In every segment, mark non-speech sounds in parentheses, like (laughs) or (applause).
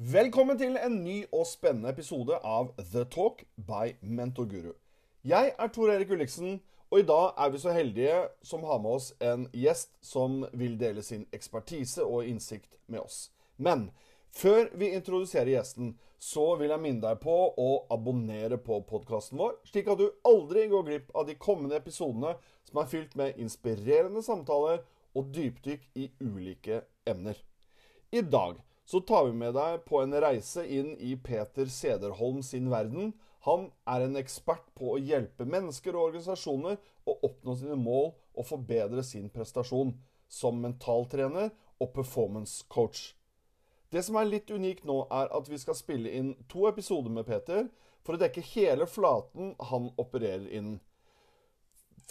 Velkommen til en ny og spennende episode av The Talk by Mentor Guru. Jeg er Tor Erik Ulliksen, og i dag er vi så heldige som har med oss en gjest som vil dele sin ekspertise og innsikt med oss. Men før vi introduserer gjesten, så vil jeg minne deg på å abonnere på podkasten vår, slik at du aldri går glipp av de kommende episodene som er fylt med inspirerende samtaler og dypdykk i ulike emner. I dag så tar vi med deg på en reise inn i Peter Sederholm sin verden. Han er en ekspert på å hjelpe mennesker og organisasjoner å oppnå sine mål og forbedre sin prestasjon som mentaltrener og performance coach. Det som er litt unikt nå, er at vi skal spille inn to episoder med Peter for å dekke hele flaten han opererer innen.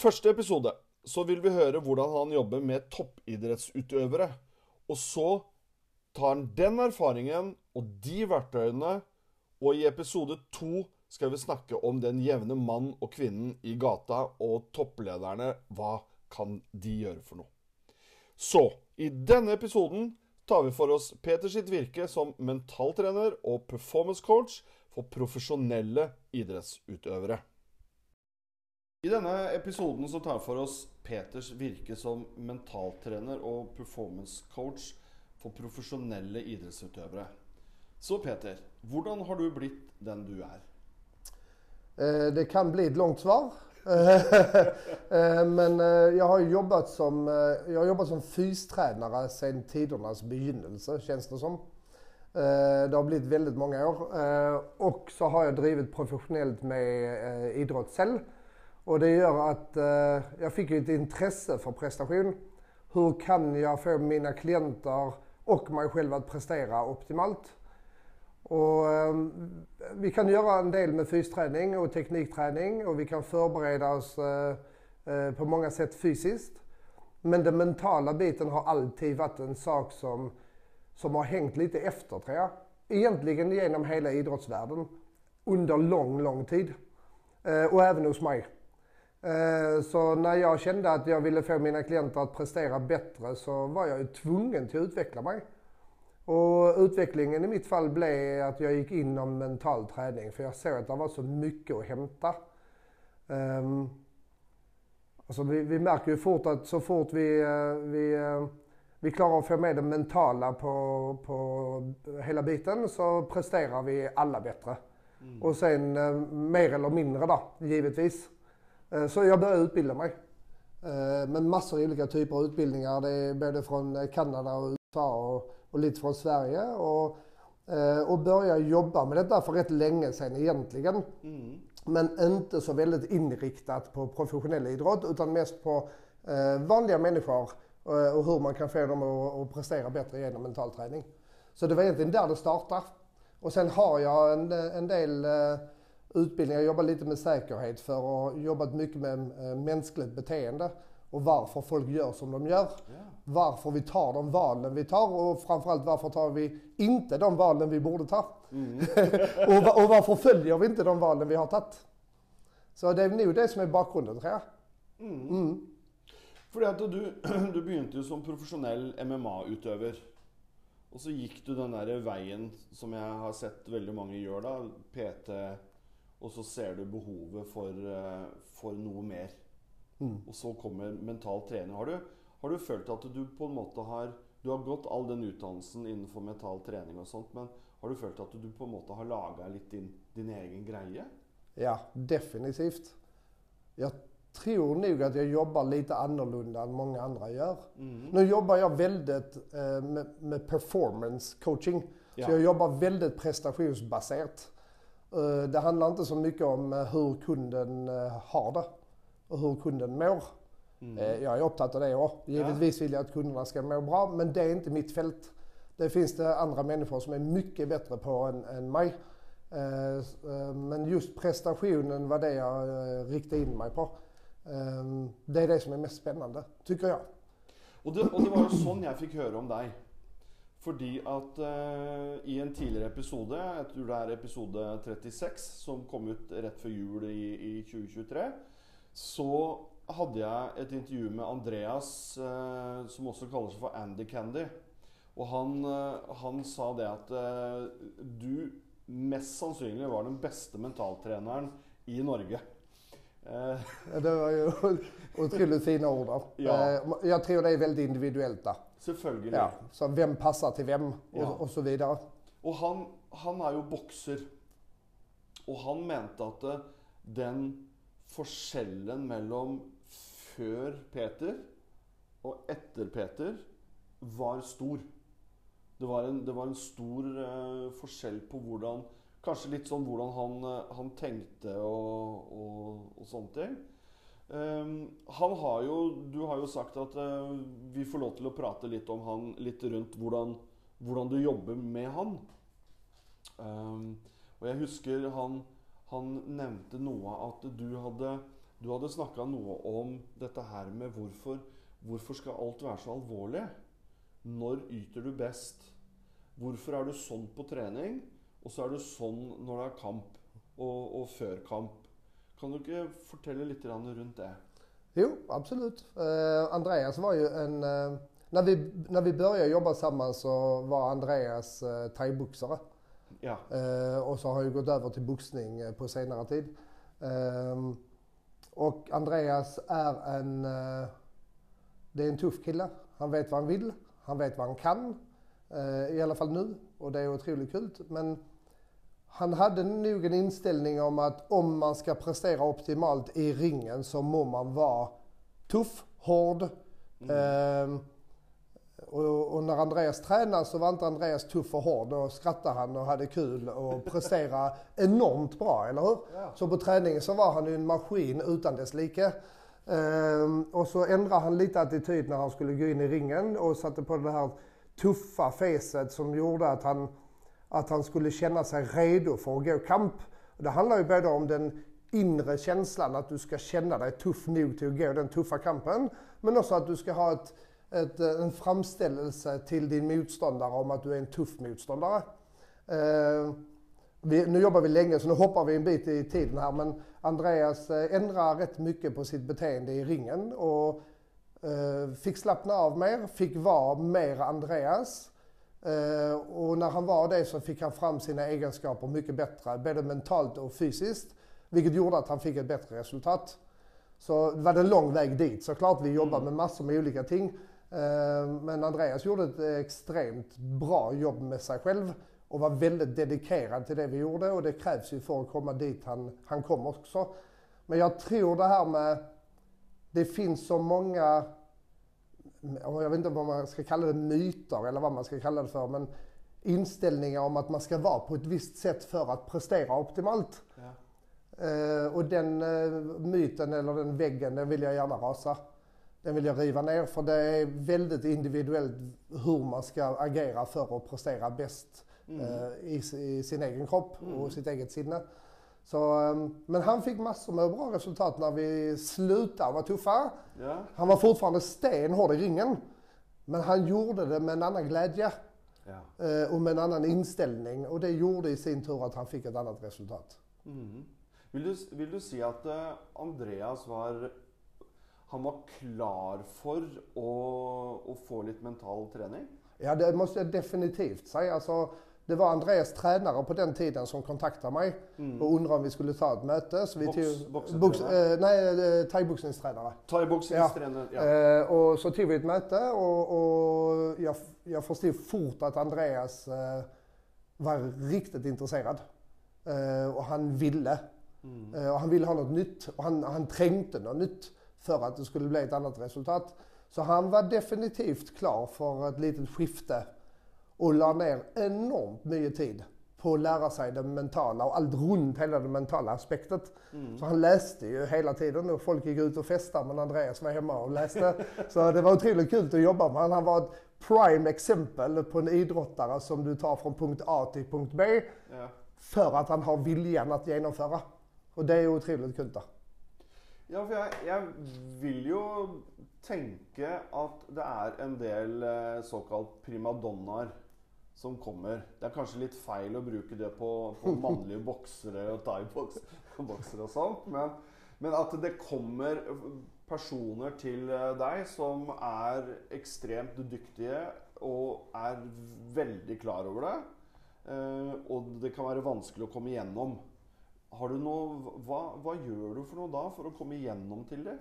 Første episode så vil vi høre hvordan han jobber med toppidrettsutøvere. Og så tar den erfaringen og de verktøyene, og i episode to skal vi snakke om den jevne mann og kvinnen i gata og topplederne. Hva kan de gjøre for noe? Så, i denne episoden tar vi for oss Peter sitt virke som mentaltrener og performance coach for profesjonelle idrettsutøvere. I denne episoden så tar vi for oss Peters virke som mentaltrener og performance coach for profesjonelle idrettsutøvere. Så Peter, hvordan har du blitt den du er? Eh, Det kan bli ett långt svar. Eh, (laughs) eh, Men eh, jag har jobbat som, eh, jag har jobbat som fystränare sedan tidernas begynnelse känns det som. Eh, det har blivit väldigt många år. Och så har jag drivit professionellt med idrottshäll. idrott själv. Och det gör att jag fick ett intresse för prestation. Hur kan jag få mina klienter och mig själv att prestera optimalt? Och, eh, vi kan göra en del med fysträning och teknikträning och vi kan förbereda oss eh, eh, på många sätt fysiskt. Men den mentala biten har alltid varit en sak som, som har hängt lite efter tror jag. Egentligen genom hela idrottsvärlden under lång, lång tid. Eh, och även hos mig. Eh, Så när jag kände att jag ville få mina klienter att prestera bättre så var jag ju tvungen till att utveckla mig. Och utvecklingen i mitt fall blev att jag gick inom mental träning för jag såg att det var så mycket att hämta. Um, alltså vi, vi märker ju fort att så fort vi, eh, vi, eh, vi klarar att få med det mentala på, på hela biten så presterar vi alla bättre. Och sen mer eller mindre då, givetvis. Eh, Så jag började utbilda mig. Eh, Med massor av olika typer av utbildningar. Det är både från eh, Kanada och USA och, och lite från Sverige. Och, och började jobba med detta för rätt länge sedan egentligen. Men inte så väldigt inriktat på professionell idrott utan mest på vanliga människor och hur man kan få dem att, att prestera bättre genom mental träning. Så det var egentligen där det startade. Och sen har jag en, en del utbildningar. Jag jobbar lite med säkerhet för och jobbat mycket med eh, mänskligt beteende och varför folk gör som de gör. Varför vi tar de valen vi tar och framförallt varför tar vi inte de valen vi borde ta. (laughs) och, va- och varför följer vi inte de valen vi har tagit. Så det är nog det som är bakgrunden tror jag. Fordi at du, (clears throat) du begynte jo som profesjonell MMA-utøver. Og så gikk du den der veien som jeg har sett veldig mange gjør, da. PT. Og så ser du behovet for, eh, for noe mer. Og så kommer mental trening. Har du, har du følt at du på en måte har Du har gått all den utdannelsen innenfor mental trening og sånt, men har du følt at du på en måte har laga litt din, din egen greie? Ja, definitivt. Jag tror nog att jag jobbar lite annorlunda än många andra gör. Nu jobbar jag väldigt eh, med, med performance coaching. Ja. Så jag jobbar väldigt prestationsbaserat. Eh, det handlar inte så mycket om eh, hur kunden eh, har det och hur kunden mår. Eh, jag är upptatt av det också. Givetvis vill jag att kunderna ska må bra, men det är inte mitt fält. Det finns det andra människor som är mycket bättre på än, än mig. Men just prestationen var det jag riktade in mig på. Det är det som är mest spännande, tycker jag. Og det, og det var jo sånn jeg fikk høre om deg. Fordi at eh, i en tidligere episode, jeg tror det er episode 36, som kom ut rett før jul i, i 2023, så hadde jeg et intervju med Andreas, eh, som også kaller seg for Andy Candy. Og han, eh, han sa det at du mest sannsynlig var den beste mentaltreneren i Norge. (laughs) Det var ju otroligt fina ord. där. Ja. Jag tror det är väldigt individuellt där. Selvfølgelig. Ja, så vem passar till vem och, Ja. och så vidare. Og han, han er jo bokser. Og han mente at eh, den forskjellen mellom før Peter og etter Peter var stor. Det var en, det var en stor eh, forskjell på hvordan Kanskje litt sånn hvordan han, eh, han tenkte og, og, og sånne ting. Ehm, han har jo Du har jo sagt at eh, vi får lov til å prate litt om han litt rundt hvordan, hvordan du jobber med han. Ehm, og jeg husker han, han nevnte noe at du hadde, du hadde snakka noe om dette her med hvorfor, hvorfor skal alt være så alvorlig? Når yter du best? Hvorfor er du sånn på trening, og så er du sånn når det er kamp og, og før kamp? Kan du ikke fortelle litt grann rundt det? Jo, absolut. Eh, Andreas var ju en... Eh, när, vi, när vi började jobba tillsammans så var Andreas eh, thaiboxare. Ja. Eh, och så har ju gått över till boxning på senare tid. Ehm, och Andreas är en... Det är en tuff kille. Han vet vad han vill. Han vet vad han kan. I alla fall nu. Och det är otroligt kul. Men han hade nog en inställning om att om man ska prestera optimalt i ringen så må man vara tuff, hård. Ehm, och, och när Andreas tränade så var inte Andreas tuff och hård. Då skrattade han och hade kul och (laughs) presterade enormt bra, eller hur? Ja. Så på träningen så var han ju en maskin utan dess like. Ehm, och så ändrade han lite attityd när han skulle gå in i ringen och satte på det här tuffa facet som gjorde att han, att han skulle känna sig redo för att gå kamp. Och det handlar ju både om den inre känslan att du ska känna dig tuff nog till att gå den tuffa kampen. Men också att du ska ha ett, ett, eh, en framställelse till din motståndare om att du är en tuff motståndare. Eh, vi, nu jobbar vi länge så nu hoppar vi en bit i tiden här men Andreas eh, ändrar rätt mycket på sitt beteende i ringen och eh, fick slappna av mer, fick vara mer Andreas. Eh, och när han var det så fick han fram sina egenskaper mycket bättre, både mentalt och fysiskt. Vilket gjorde att han fick ett bättre resultat. Så det var en lång väg dit. Såklart vi jobbar med massor med olika ting. Eh, Men Andreas gjorde ett extremt bra jobb med sig själv och var väldigt dedikerad till det vi gjorde och det krävs ju för att komma dit han, han kom också. Men jag tror det här med, det finns så många, jag vet inte vad man ska kalla det, myter eller vad man ska kalla det för, men inställningar om att man ska vara på ett visst sätt för att prestera optimalt. Ja. Eh, och den eh, myten eller den väggen, den vill jag gärna rasa. Den vill jag riva ner för det är väldigt individuellt hur man ska agera för att prestera bäst eh, i, i sin egen kropp och sitt eget sinne. Så, eh, men han fick massor med bra resultat när vi slutade vara tuffa. Ja. Han var fortfarande stenhård i ringen. Men han gjorde det med en annan glädje ja. eh, och med en annan inställning. Och det gjorde i sin tur att han fick ett annat resultat. Mhm. Vil, du, vil du si at eh, Andreas var Han var klar for å, å få litt mental trening? Ja, det måste jag definitivt säga. Alltså, det var Andreas tränare på den tiden som kontaktade mig och undrade om vi skulle ta ett möte. Så vi Box- tog, box, eh, nej, eh, thaiboxningstränare. Thaiboxingstrener? Ja. Eh, och så tog vi ett möte och, och jag, jag förstod fort att Andreas eh, var riktigt intresserad. Eh, och han ville. Eh, och han ville ha något nytt och han, han trängte något nytt för att det skulle bli ett annat resultat. Så han var definitivt klar för ett litet skifte och la ner enormt mycket tid på att lära sig det mentala och allt runt hela det mentala aspektet. Så han läste ju hela tiden och folk gick ut och festade men Andreas var hemma och läste. (laughs) Så det var otroligt kul att jobba med honom. Han var ett prime exempel på en idrottare som du tar från punkt A till punkt B ja. för att han har viljan att genomföra. Och det är otroligt kul. Då. Ja, for jeg, jeg vil jo tenke at det er en del eh, såkalt primadonnaer som kommer. Det er kanskje litt feil å bruke det på, på (laughs) mannlige boksere og thaiboksere og sånt, men, men at det kommer personer til eh, deg som er ekstremt dyktige og er veldig klar over det. Eh, og det kan være vanskelig å komme igjennom. Har du noe, hva, hva gjør du for noe da for å komme igjennom till det?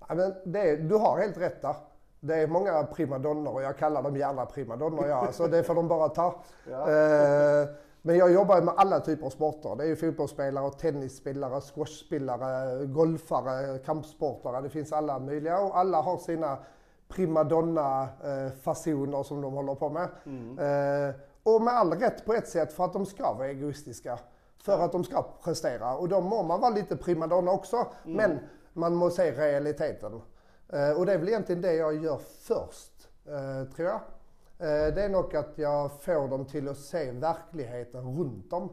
Ja, men det du har helt rätt där. Det är många primadonnor och jag kallar dem gärna primadonnor. Ja, så det får de bara ta. (laughs) Ja. Eh, men jag jobbar med alla typer av sporter. Det är ju fotbollsspelare, tennisspelare, squashspelare, golfare, kampsportare. Det finns alla möjliga och alla har sina primadonna-fasoner som de håller på med. Eh, och med all rätt på ett sätt för att de ska vara egoistiska. För att de ska prestera. Och då må man vara lite primadonna också. Men man måste se realiteten. Eh, och det är väl egentligen det jag gör först, eh, tror jag. Eh, det är nog att jag får dem till att se verkligheten runt dem.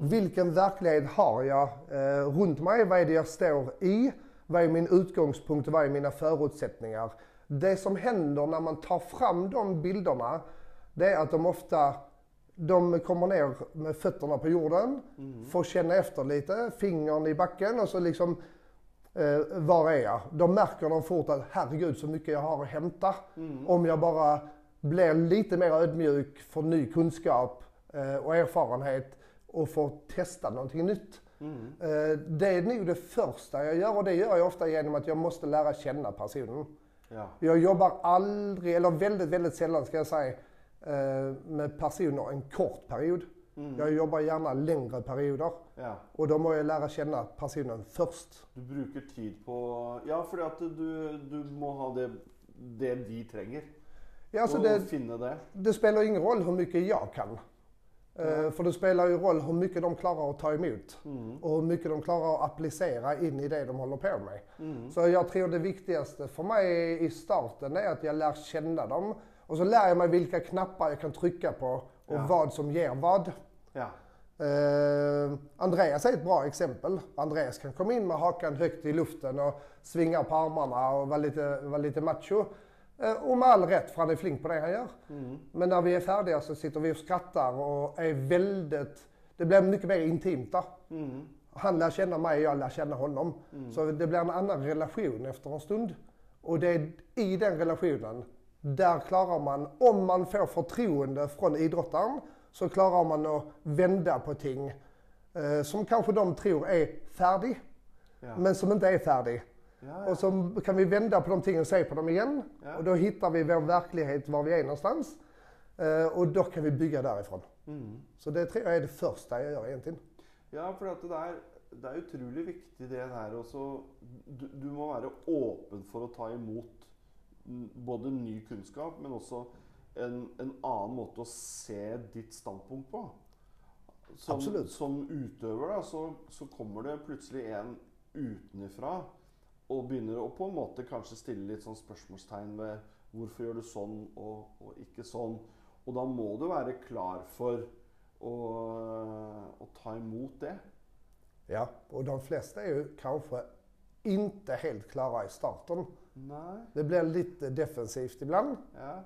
Vilken verklighet har jag runt mig? Vad är det jag står i? Vad är min utgångspunkt och vad är mina förutsättningar? Det som händer när man tar fram de bilderna, det är att de ofta de kommer ner med fötterna på jorden, får känna efter lite, fingern i backen och så liksom Eh, var är jag? Då märker de fort att herregud så mycket jag har att hämta. Om jag bara blir lite mer ödmjuk för ny kunskap eh, och erfarenhet och får testa någonting nytt. Eh, det är nog det första jag gör och det gör jag ofta genom att jag måste lära känna personen. Ja. Jag jobbar aldrig, eller väldigt, väldigt sällan ska jag säga, eh, med personer en kort period. Jag jobbar gärna längre perioder. ja. Och då må jag lära känna personen först. Du bruker tid på Ja, fordi at du, du må ha det, det de trenger. Ja, alltså det, det. det spelar ingen roll hur mycket jag kan. Eh, För det spelar ju roll hur mycket de klarar att ta emot. Och hur mycket de klarar att applicera in i det de håller på med. Så jag tror det viktigaste för mig i starten är att jag lär känna dem. Och så lär jag mig vilka knappar jag kan trycka på och Ja. vad som ger vad. Ja. Eh, Andreas är ett bra exempel. Andreas kan komma in med hakan högt i luften och svinga på armarna och vara lite, vara lite macho. Eh, och med all rätt, för han är flink på det han gör. Men när vi är färdiga så sitter vi och skrattar och är väldigt... Det blir mycket mer intimt då. Han lär känna mig, jag lär känna honom. Så det blir en annan relation efter en stund. Och det är i den relationen, där klarar man, om man får förtroende från idrottaren, så klarar man att vända på ting eh, som kanske de tror är färdig, Ja. men som inte är färdig. Ja, ja. Och så kan vi vända på de tingen och se på dem igen. Och då hittar vi vår verklighet var vi är någonstans. Eh, och då kan vi bygga därifrån. Mm. Så det tror jag är det första jag gör egentligen. Ja, for at det er, det er utrolig viktig det der også du, du må være åpen for å ta imot mm, både ny kunnskap, men også en, en annen måte å se ditt standpunkt på. Som, Absolutt. som utøver da, så, så kommer det plutselig en utenifra og begynner å på en måte kanskje stille litt sånn spørsmålstegn ved hvorfor gjør du sånn og, og ikke sånn. Og da må du være klar for å, å ta emot det. Ja, och de flesta är ju kanske inte helt klara i starten. Nei. Det blir lite defensivt ibland. Ja.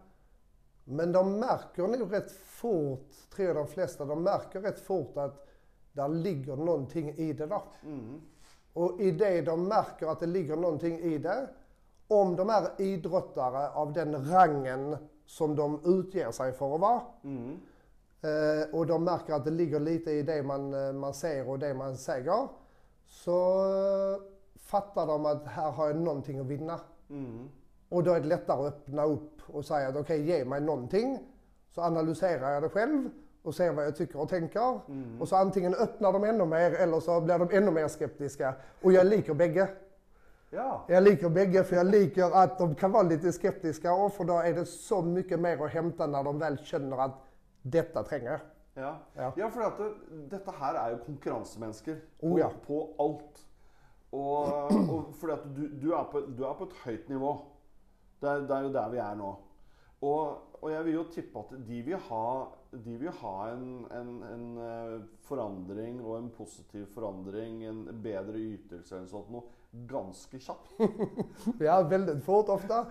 Men de märker nog rätt fort, tror jag de flesta, de märker rätt fort att där ligger någonting i det där. Mm. Och i det de märker att det ligger någonting i det, om de är idrottare av den rangen som de utger sig för att vara, Mm. eh, och de märker att det ligger lite i det man, eh, man ser och det man säger, så eh, fattar de att här har jag någonting att vinna. Mm. Och då är det lättare att öppna upp och säga att okej, ge mig någonting. Så analyserar jag det själv och ser vad jag tycker och tänker. Och så antingen öppnar de ännu mer eller så blir de ännu mer skeptiska. Och jag liker bägge. Ja. Jag liker bägge för jag liker att de kan vara lite skeptiska och för då är det så mycket mer att hämta när de väl känner att detta tränger. Ja. Ja. ja, for at det, dette her er jo konkurransemennesker på, Oh, ja. på alt. Og, og fordi at du, du, er på, du er på et høyt nivå. Det er, det er jo der vi er nå. Og, og jeg vil jo tippe at de vil ha, de vil ha en, en, en eh, forandring og en positiv forandring, en bedre ytelse eller sånt noe, ganske kjapt. (laughs) Ja, väldigt fort ofta.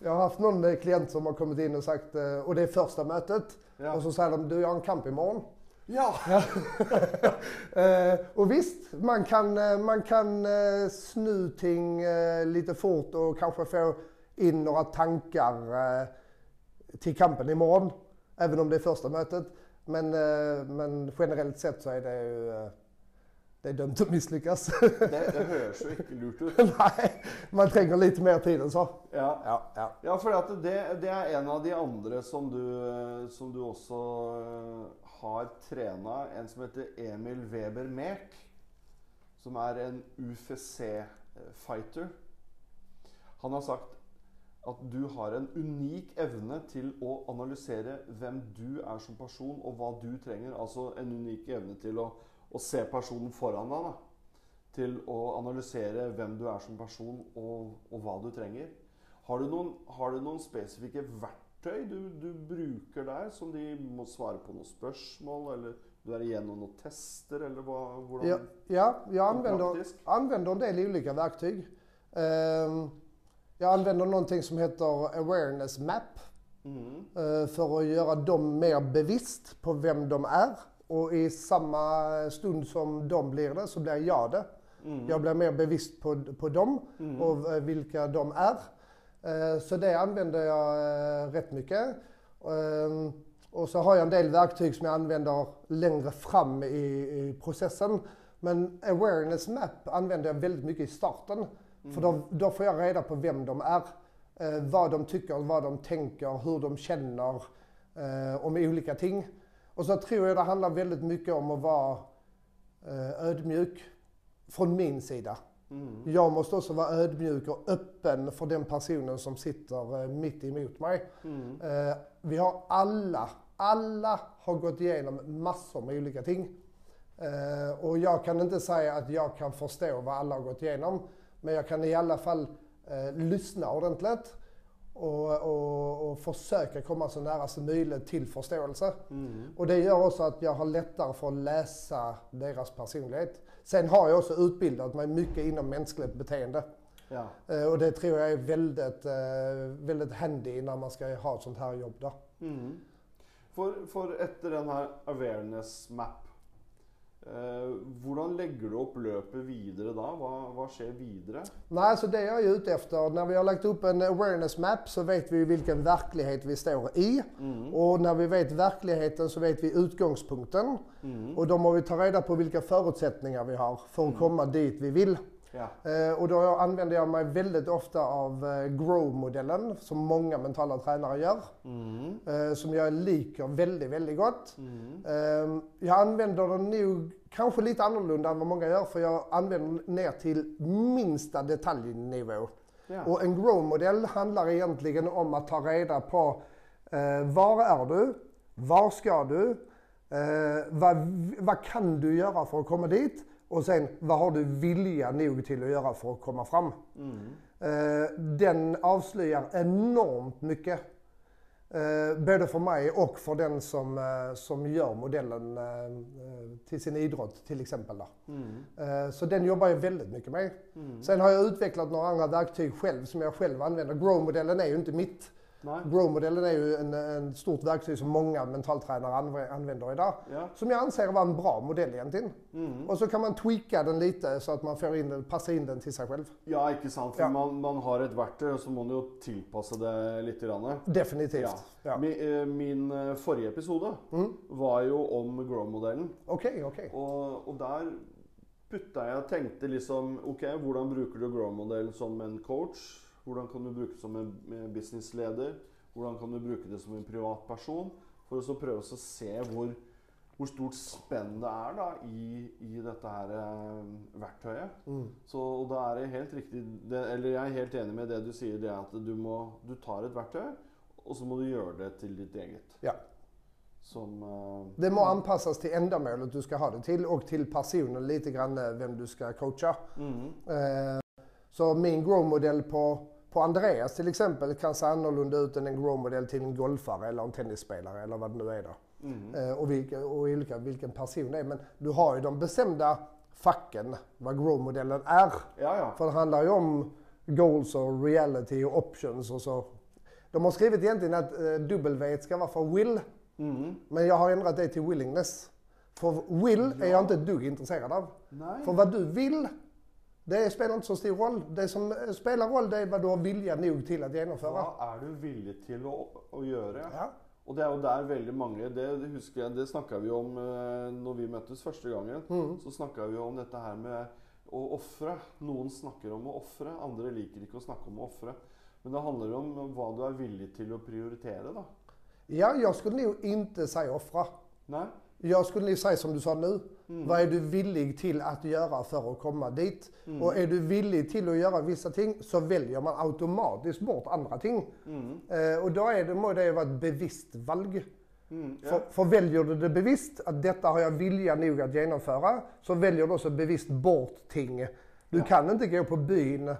Jag har haft någon eh, klient som har kommit in och sagt, eh, och det är första mötet, Ja. och så säger de, du jag har en kamp imorgon. Ja! (laughs) Eh, och visst, man kan, eh, man kan eh, snu ting eh, lite fort och kanske få in några tankar. Eh, till kampen imorgon. Även om det är första mötet. Men, eh, men generellt sett så är det ju eh, det är dömt att misslyckas. Det, det høres jo ikke lurt ut. (laughs) Nej, man tränger lite mer tid än så. Ja, Ja, ja. ja for at det, det er en av de andre som du, som du eh, har trena. En som heter Emil Weber Mek. Som er en UFC-fighter. Han har sagt at du har en unik evne til å analysere hvem du er som person, og hva du trenger. Altså en unik evne til å, å se personen foran deg. Da. Til å analysere hvem du er som person, og, og hva du trenger. Har du noen, har du noen spesifikke verktøy du, du bruker der, som de må svare på noen spørsmål, eller du er igjennom noen tester, eller hva, hvordan Ja, ja jag använder, använder en del olika verktyg. Ehm, Jag använder någonting som heter awareness map. Mm. För att göra dem mer bevisst på vem de är. Och i samma stund som de blir det så blir jag det. Mm. Jag blir mer bevisst på, på dem och eh, vilka de är. Eh, Så det använder jag rätt mycket. Ehm, Och så har jag en del verktyg som jag använder längre fram i, i processen. Men awareness map använder jag väldigt mycket i starten. För då, då får jag reda på vem de är. Eh, vad de tycker, vad de tänker, hur de känner eh, om olika ting. Och så tror jag det handlar väldigt mycket om att vara eh, ödmjuk från min sida. Mm. Jag måste också vara ödmjuk och öppen för den personen som sitter eh, mitt emot mig. Mm. Eh, vi har alla, alla har gått igenom massor med olika ting. Eh, och jag kan inte säga att jag kan förstå vad alla har gått igenom. Men jag kan i alla fall eh, lyssna ordentligt och, och, och försöka komma så nära som möjligt till förståelse. Mm. Och det gör också att jag har lättare för att läsa deras personlighet. Sen har jag också utbildat mig mycket inom mänskligt beteende. Ja. Eh, Och det tror jag är väldigt, eh, väldigt handy när man ska ha ett sånt här jobb. Då. Mm. For, for etter den her awareness map Hvordan legger du opp løpet videre da? Hva, hva skjer videre? Nej, alltså det jag är ute efter, när vi har lagt upp en awareness map så vet vi vilken verklighet vi står i. Och när vi vet verkligheten så vet vi utgångspunkten. Och då må vi ta reda på vilka förutsättningar vi har för att komma dit vi vill. Ja. Eh, Och då använder jag mig väldigt ofta av eh, GROW-modellen som många mentala tränare gör. Mm. eh, Som jag liker väldigt, väldigt gott. Mm. Eh, Jag använder den nog kanske lite annorlunda än vad många gör för jag använder den ner till minsta detaljnivå. Ja. Och en GROW-modell handlar egentligen om att ta reda på var är du? Var ska du? Vad, vad kan du göra för att komma dit? Och sen vad har du vilja nog till att göra för att komma fram? Mm. Eh, den avslöjar enormt mycket. Eh, både för mig och för den som, eh, som gör modellen eh, eh, till sin idrott till exempel. Mm. Eh, så den jobbar jag väldigt mycket med. Mm. Sen har jag utvecklat några andra verktyg själv som jag själv använder. Grow-modellen är ju inte mitt. Grow-modellen är ju en, en stort verktyg som många mentaltränare anv- använder idag. Ja. Som jag anser vara en bra modell egentligen. Mm. Och så kan man tweaka den lite så att man får in, den- passar in den till sig själv. ja, ikke sant? Ja. man, man har et verktøy, og så må man jo tilpasse det litt. Grann. Definitivt. Ja. Min, eh, min eh, forrige episode var jo om Grow-modellen. Okej, okej. Og, og der putta jeg tenkte liksom Ok, hvordan bruker du Grow-modellen som en coach? Hvordan kan du bruke det som en businessleder? Hvordan kan du bruke det som en privatperson? For å så prøve å se hvor, hvor stort spenn det er da i, i dette her eh, verktøyet. Så og da er det helt riktig det, Eller jeg er helt enig med det du sier, det at du må Du tar et verktøy, og så må du gjøre det til ditt eget. Ja. Som eh, Det må anpassas till ändamålet du ska ha det till och till personen lite grann eh, vem du ska coacha. mm, Eh, Så min grow-modell på, på Andreas till exempel kan se annorlunda ut än en grow-modell till en golfare eller en tennisspelare eller vad det nu är då. mm, Eh, Och, vilka, och olika, vilken person det är. Men du har ju de bestämda facken vad grow-modellen är. Ja, ja. För det handlar ju om goals och reality och options och så. De har skrivit egentligen att eh, W ska vara för will. Mm. Men jag har ändrat det till willingness. För will är jag inte ett dugg intresserad av. Nej. För vad du vill, Det spelar inte så stor roll. Det som spelar roll det är vad du har vilja nog till att genomföra. Hva er du villig til å, å gjøre? Ja. Og det er jo der veldig mange Det husker jeg, det snakka vi om eh, når vi møttes første gangen. Mm. Så snakka vi om dette her med å ofre. Noen snakker om å ofre, andre liker ikke å snakke om å ofre. Men det handler jo om hva du er villig til å prioritere, da. Ja, jag skulle nog inte säga offra. Nei? Jag skulle nog säga som du sa nu. Vad är du villig till att göra för att komma dit? Och är du villig till att göra vissa ting så väljer man automatiskt bort andra ting. Eh, och då är det, må det vara ett bevisst valg. Mm, ja. För, för väljer du det bevisst, att detta har jag vilja nog att genomföra, så väljer du också bevisst bort ting. Du kan inte gå på byn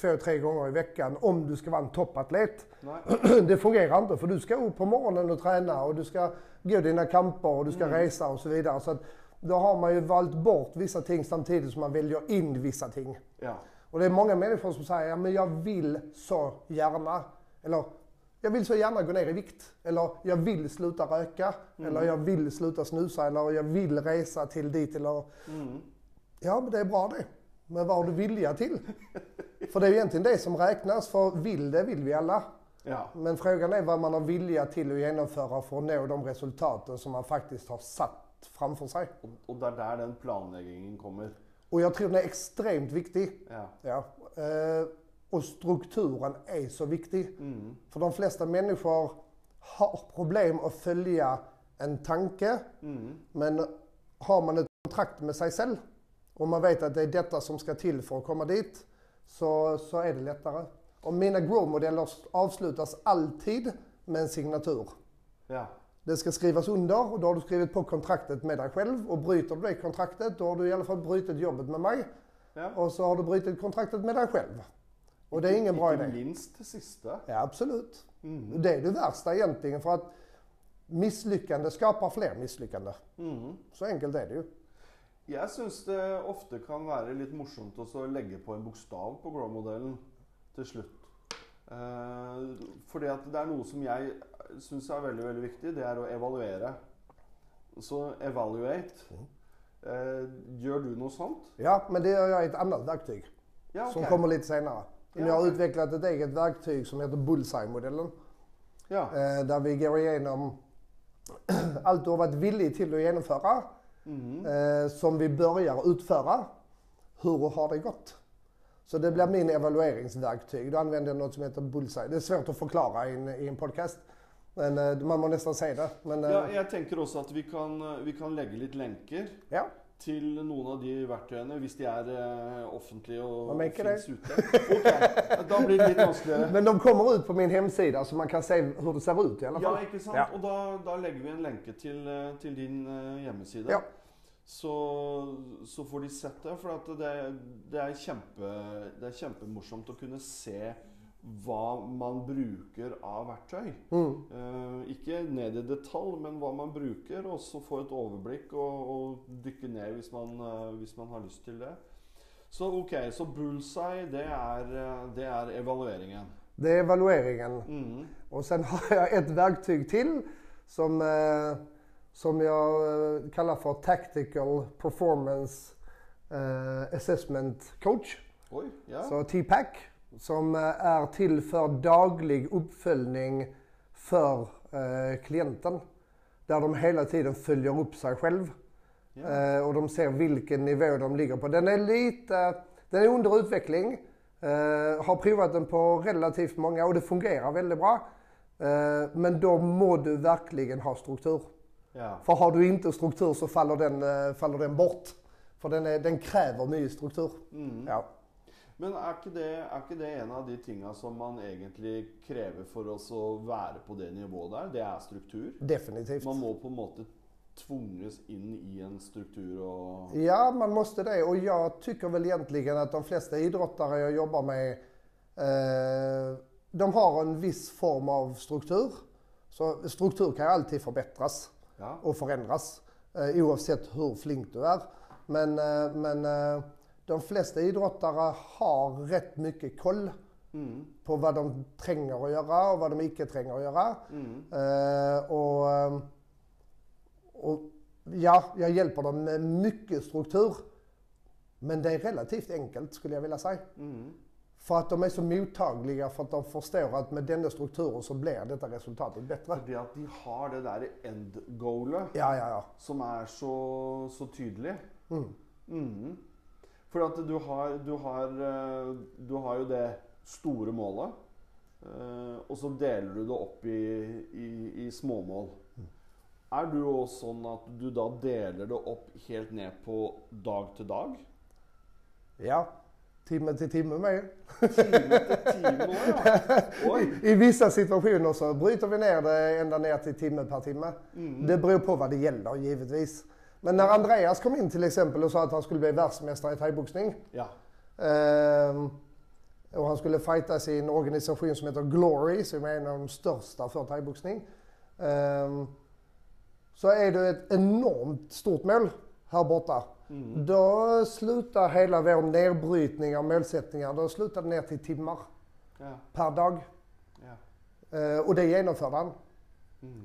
två, tre gånger i veckan om du ska vara en toppatlet. (clears throat) Det fungerar inte för du ska upp på morgonen och träna och du ska gå dina kamper och du ska resa och så vidare. Så att då har man ju valt bort vissa ting samtidigt som man väljer in vissa ting. Ja. Och det är många människor som säger, ja men jag vill så gärna. Eller, jag vill så gärna gå ner i vikt. Eller, jag vill sluta röka. Eller, jag vill sluta snusa. Eller, jag vill resa till dit. Eller, ja men det är bra det. Men vad har du vilja till? för det är ju egentligen det som räknas. För vill det vill vi alla. ja. Men frågan är vad man har vilja till att genomföra för att nå de resultaten som man faktiskt har satt framför sig. Og, og det er der den planleggingen kommer. Och jag tror den är extremt viktig. Ja. Ja. Eh, och strukturen är så viktig. Mm. För de flesta människor har problem att följa en tanke. Mm. Men har man ett kontrakt med sig själv och man vet att det är detta som ska till för att komma dit så, så är det lättare. Och mina grow-modeller avslutas alltid med en signatur. Ja. Det ska skrivas under och då har du skrivit på kontraktet med dig själv. Och bryter du det kontraktet då har du i alla fall brutit jobbet med mig. ja. Och så har du brutit kontraktet med dig själv. Och det är ingen bra idé. minst det siste. Ja, absolut. Mm. Det är det värsta egentligen för att misslyckande skapar fler misslyckande. Mm. Så enkelt är det ju. Jeg syns det ofte kan være litt morsomt å legge på en bokstav på Grow-modellen til slutt. Eh, fordi at det er noe som jeg syns er veldig veldig viktig. Det er å evaluere. Så evaluate. Eh, gjør du noe sånt? Ja, men det gör jag i ett annat verktyg Ja, som ok. kommer lite senare. Ja, jag har okej. utvecklat ett eget verktyg som heter Bullseye-modellen. Ja. Eh, där vi går igenom allt (clears throat) du har varit villig till att genomföra. Mhm. Eh, som vi börjar utföra. Hur har det gått? Så det blir min evalueringsverktyg. Då använder jag något som heter Bullseye. Det är svårt att förklara i en, i en podcast. Men eh, man må nästan säga det. Men, eh, ja. Jeg tenker også at vi kan, vi kan legge litt lenker ja. Til noen av de verktøyene hvis de er eh, offentlige og Om ikke det. ute. Ok, Da blir det litt vanskeligere. Men de kommer ut på min hemsida så man kan se hur det ser ut i alla fall. Ja, ikke sant? Ja. Og da, da legger vi en lenke til, eh, til din eh, hjemmeside. Ja. Så, så får de sett det. For det, det, er kjempe, det er kjempemorsomt å kunne se hva man bruker av verktøy. Mm. Eh, ikke ned i detalj, men hva man bruker, og så få et overblikk og, og dykke ned hvis man, eh, hvis man har lyst til det. Så ok, så bullseye, det er, eh, det er evalueringen. Det är evalueringen. Mhm. Och sen har jag ett verktyg till som, eh, som jag eh, kallar för Tactical Performance Assessment Coach. Oi, ja. Så TPAC. Som eh, är till för daglig uppföljning för eh, klienten. Där de hela tiden följer upp sig själv. Eh, och de ser vilken nivå de ligger på. Den är lite, den är under utveckling. Eh, har provat den på relativt många och det fungerar väldigt bra. Men då må du verkligen ha struktur. ja. För har du inte struktur så faller den, faller den bort. För den, är, den kräver mycket struktur. Mhm. Ja. Men er ikke, det, er ikke det en av de tinga som man egentlig krever for oss å være på det nivået der? Det er struktur. Definitivt. Man må på en måte tvunges inn i en struktur og Ja, man måste det. Och jag tycker väl egentligen att de flesta idrottare jag jobbar med, eh, de har en viss form av struktur. Så struktur kan alltid förbättras Ja. och förändras eh, oavsett hur flink du är. Men, eh, men eh, de flesta idrottare har rätt mycket koll Mm. på vad de tränger att göra och vad de icke tränger att göra. Mm. Eh, och, eh, och ja, jag hjälper dem med mycket struktur. Men det är relativt enkelt skulle jag vilja säga. Mm. För att de är så mottagliga för att de förstår att med denna strukturen så blir detta resultatet bättre. Fordi at de har det der end-goalet Ja, ja, ja. som er så, så tydelig. Mm. For at du har, du, har, eh, du har jo det store målet, eh, og så deler du det opp i, i, i småmål. Er du også sånn at du da deler det opp helt ned på dag til dag? Ja, timme till timme med. Time til time òg, ja. Oi. I vissa situationer så bryter vi ner det ända ner till timme per timme. Det beror på vad det gäller givetvis. Men när Andreas kom in till exempel och sa att han skulle bli världsmästare i thaiboxning. Ja. ehm, och han skulle fightas i en organisation som heter Glory, som är en av de största för thaiboxning. Ehm, så är det ett enormt stort mål här borta. Då slutar hela vår nedbrytning av målsättningar, då slutar det ner till timmar ja. per dag. ja. Eh, och det genomförde han.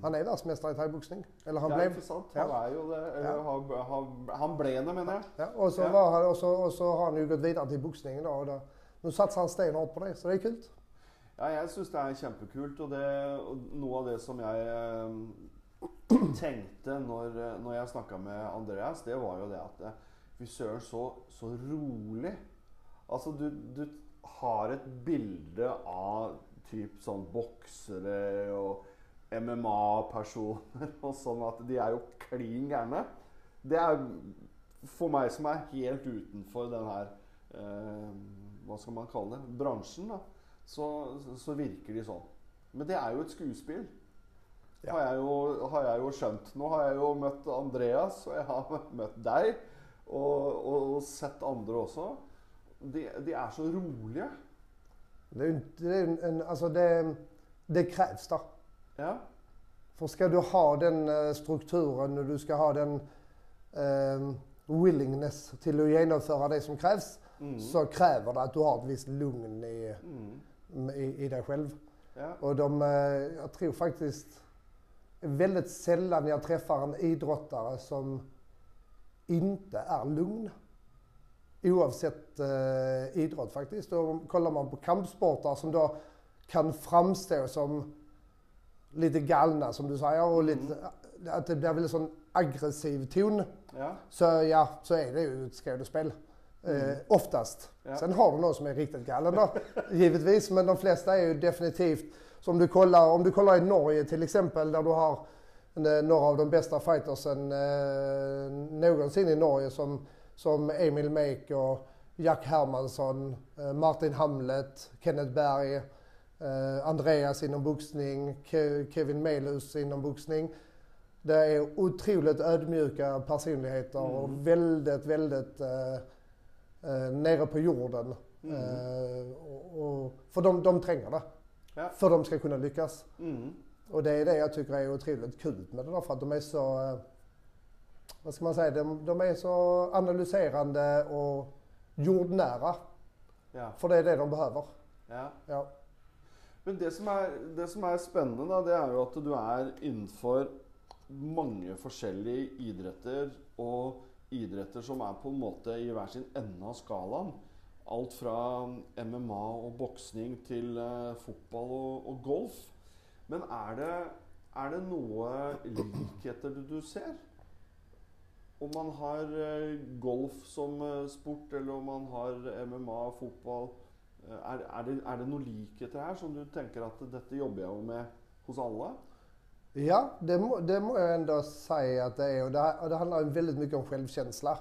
Han är världsmästare i thaiboxning. Eller han blev. ikke sant? Han Ja. er jo det. eller Ja. Han, han, ble det, mener jeg. Ja, och, så och, och har han ju gått vidare till boxningen då, och då. Nu satsar han stenhårt på det, så det är kul. Ja, jeg syns det er kjempekult. Og, det, og noe av det som jeg eh, (clears throat) tenkte når, når jeg snakka med Andreas, det var jo det at eh, Fy søren, så, så rolig. Altså, du, du har et bilde av typ sånn boksere og MMA-personer (laughs) og sånn at de er jo klin gærne. Det er for meg som er helt utenfor den her eh, Hva skal man kalle det? Bransjen. da så, så virker de sånn. Men det er jo et skuespill. Ja. Har, jeg jo, har jeg jo skjønt. Nå har jeg jo møtt Andreas, og jeg har (laughs) møtt deg. Og, og sett andre også. De, de är så roliga. Det, det, alltså det, det krävs där. Ja. För ska du ha den eh, strukturen och du ska ha den eh, willingness till att genomföra det som krävs Mm. så kräver det att du har ett visst lugn i, Mm. i, i dig själv. Ja. Och de, eh, jag tror faktiskt väldigt sällan jag träffar en idrottare som inte är lugn. Oavsett eh, idrott faktiskt. Och kollar man på kampsportare som då kan framstå som lite galna som du säger och lite, att det blir väldigt sån aggressiv ton. ja. Så ja, så är det ju ett skådespel. Eh, oftast. Ja. Sen har du någon som är riktigt galen då, (laughs) givetvis. Men de flesta är ju definitivt, som du kollar, om du kollar i Norge till exempel, där du har eh, några av de bästa fightersen eh, någonsin i Norge som, som Emil Meek och Jack Hermansson, eh, Martin Hamlet, Kenneth Berg, eh, Andreas inom boxning, Ke- Kevin Melus inom boxning. Det är otroligt ödmjuka personligheter och väldigt, väldigt eh, eh, nere på jorden. Eh, och, och, för de, de tränger det. Ja. För de ska kunna lyckas. Mm. Och det är det jag tycker är otroligt kul med det där, för att de är så, eh, vad ska man säga, de, de är så analyserande och jordnära. ja. För det är det de behöver. ja. Ja. Men det som, er, det som er spennende, da, det er jo at du er innenfor mange forskjellige idretter. Og idretter som er på en måte i hver sin ende av skalaen. Alt fra eh, MMA og boksing til uh, fotball og, og golf. Men er det, er det noe likheter du, du ser? Om man har eh, golf som sport, eller om man har MMA, fotball er, er, det, er det noen likheter her som du tenker at dette jobber jeg jo med hos alle? Ja, det må, det må jag ändå säga att det är. Och det, och det handlar väldigt mycket om självkänsla.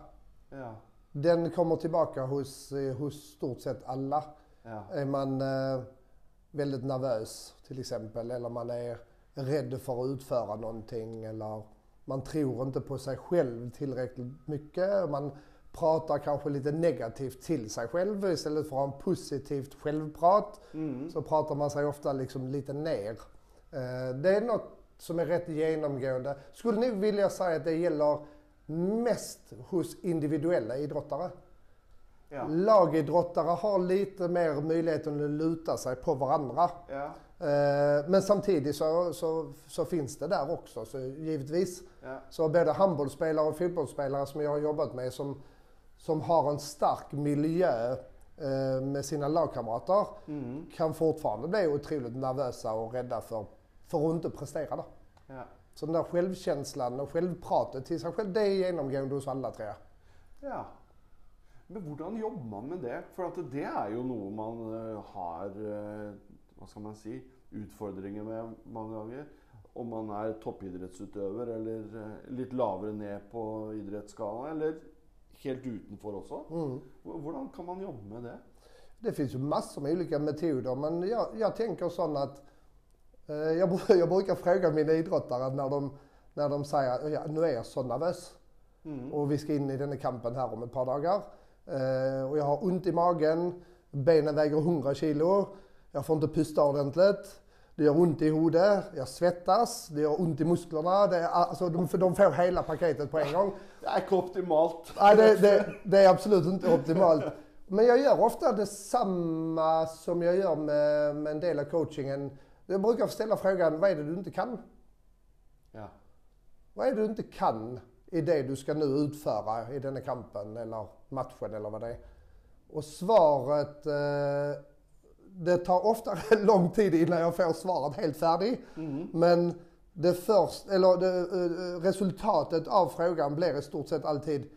Ja. Den kommer tillbaka hos, eh, hos stort sett alla. ja. Är man eh, väldigt nervös till exempel eller man är rädd för att utföra någonting eller man tror inte på sig själv tillräckligt mycket. Man pratar kanske lite negativt till sig själv istället för att ha en positivt självprat. Mm. Så pratar man sig ofta liksom lite ner. Eh, Det är något som är rätt genomgående. Skulle nog vilja säga att det gäller mest hos individuella idrottare. Ja. Lagidrottare har lite mer möjligheten att luta sig på varandra. ja. Eh, Men samtidigt så, så, så finns det där också, så givetvis. ja. Så både handbollsspelare och fotbollsspelare som jag har jobbat med som, som har en stark miljö eh, med sina lagkamrater Mm. kan fortfarande bli otroligt nervösa och rädda för, för att inte prestera. Då. Ja. Så den där självkänslan och självpratet till sig själv, det är genomgående hos alla tror jag. ja. Men hvordan jobber man med det? For at det er jo noe man eh, har eh, Hva skal man si utfordringer med mange ganger. Om man er toppidrettsutøver eller litt lavere ned på idrettsskalaen. Eller helt utenfor også. Mm. H- Hvordan kan man jobbe med det? Det finns ju massor med olika metoder men jag, jag tänker sån att eh, jag, jag brukar fråga mina idrottare när de, när de säger ja, nu är jag så nervös Mm. och vi ska in i den här kampen här om ett par dagar. Eh, och jag har ont i magen, benen väger 100 kilo, jag får inte pusta ordentligt. Det gör ont i huvudet, jag svettas, det gör ont i musklerna. Det är, alltså, de, de får hela paketet på en gång. Det er ikke optimalt. Nej, det, det, det är absolut inte optimalt. Men jag gör ofta detsamma som jag gör med, med en del av coachingen. Jag brukar ställa frågan, vad är det du inte kan? Ja. Vad är det du inte kan i det du ska nu utföra i denna kampen eller matchen eller vad det är? Och svaret, eh, det tar ofta (laughs) lång tid innan jag får svaret helt färdigt. Men det först, eller det, eh, resultatet av frågan blir i stort sett alltid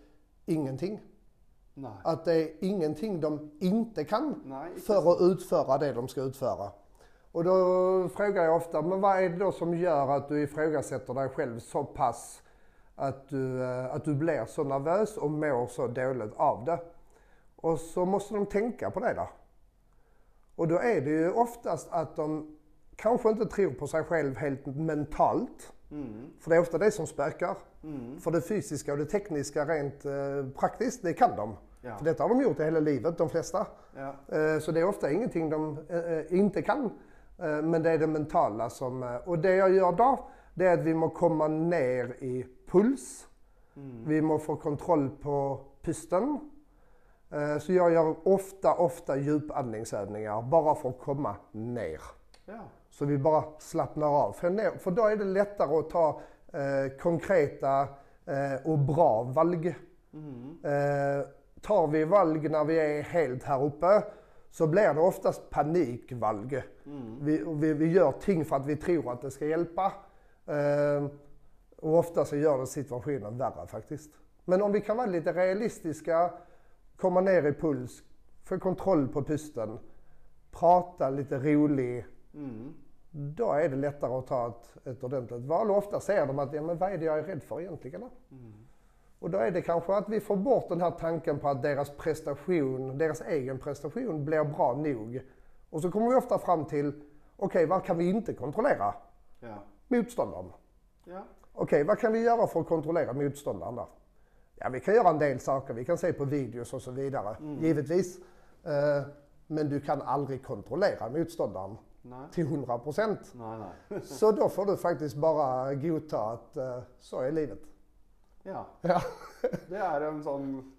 ingenting. Nei. Att det är ingenting de inte kan Nej, inte för att utföra det de ska utföra. Och då frågar jag ofta, men vad är det då som gör att du ifrågasätter dig själv så pass att du, eh, att du blir så nervös och mår så dåligt av det? Och så måste de tänka på det då. Och då är det ju oftast att de kanske inte tror på sig själv helt mentalt. Mm. För det är ofta det som spökar. För det fysiska och det tekniska rent eh, praktiskt, det kan de. Ja. För detta har de gjort i hela livet, de flesta. Ja. Eh, Så det är ofta ingenting de eh, eh, inte kan. Eh, Men det är det mentala som... eh, Och det jag gör då, det är att vi må komma ner i puls. Vi må få kontroll på pusten. Så jag gör ofta, ofta djupandningsövningar bara för att komma ner. ja. Så vi bara slappnar av. För, för då är det lättare att ta eh, konkreta eh, och bra valg. Eh, tar vi valg när vi är helt här uppe så blir det oftast panikvalg. Vi, och vi, vi gör ting för att vi tror att det ska hjälpa. Eh, och ofta så gör det situationen värre faktiskt. Men om vi kan vara lite realistiska, komma ner i puls, få kontroll på pusten, prata lite rolig, Mm. Då är det lättare att ta ett, ett ordentligt val. Och ofta säger de att, ja men vad är det jag är rädd för egentligen? då? Och då är det kanske att vi får bort den här tanken på att deras prestation, deras egen prestation blir bra nog. Och så kommer vi ofta fram till, okej vad kan vi inte kontrollera? Ja. Motståndaren. Ja. Okej, vad kan vi göra för att kontrollera motståndaren då? Ja, vi kan göra en del saker. Vi kan se på videos och så vidare, givetvis. Eh, Men du kan aldrig kontrollera motståndaren Nej. till 100 procent. Nej, nej. (laughs) Så då får du faktiskt bara godta att eh, så är livet. Ja. Ja, Det er en sånn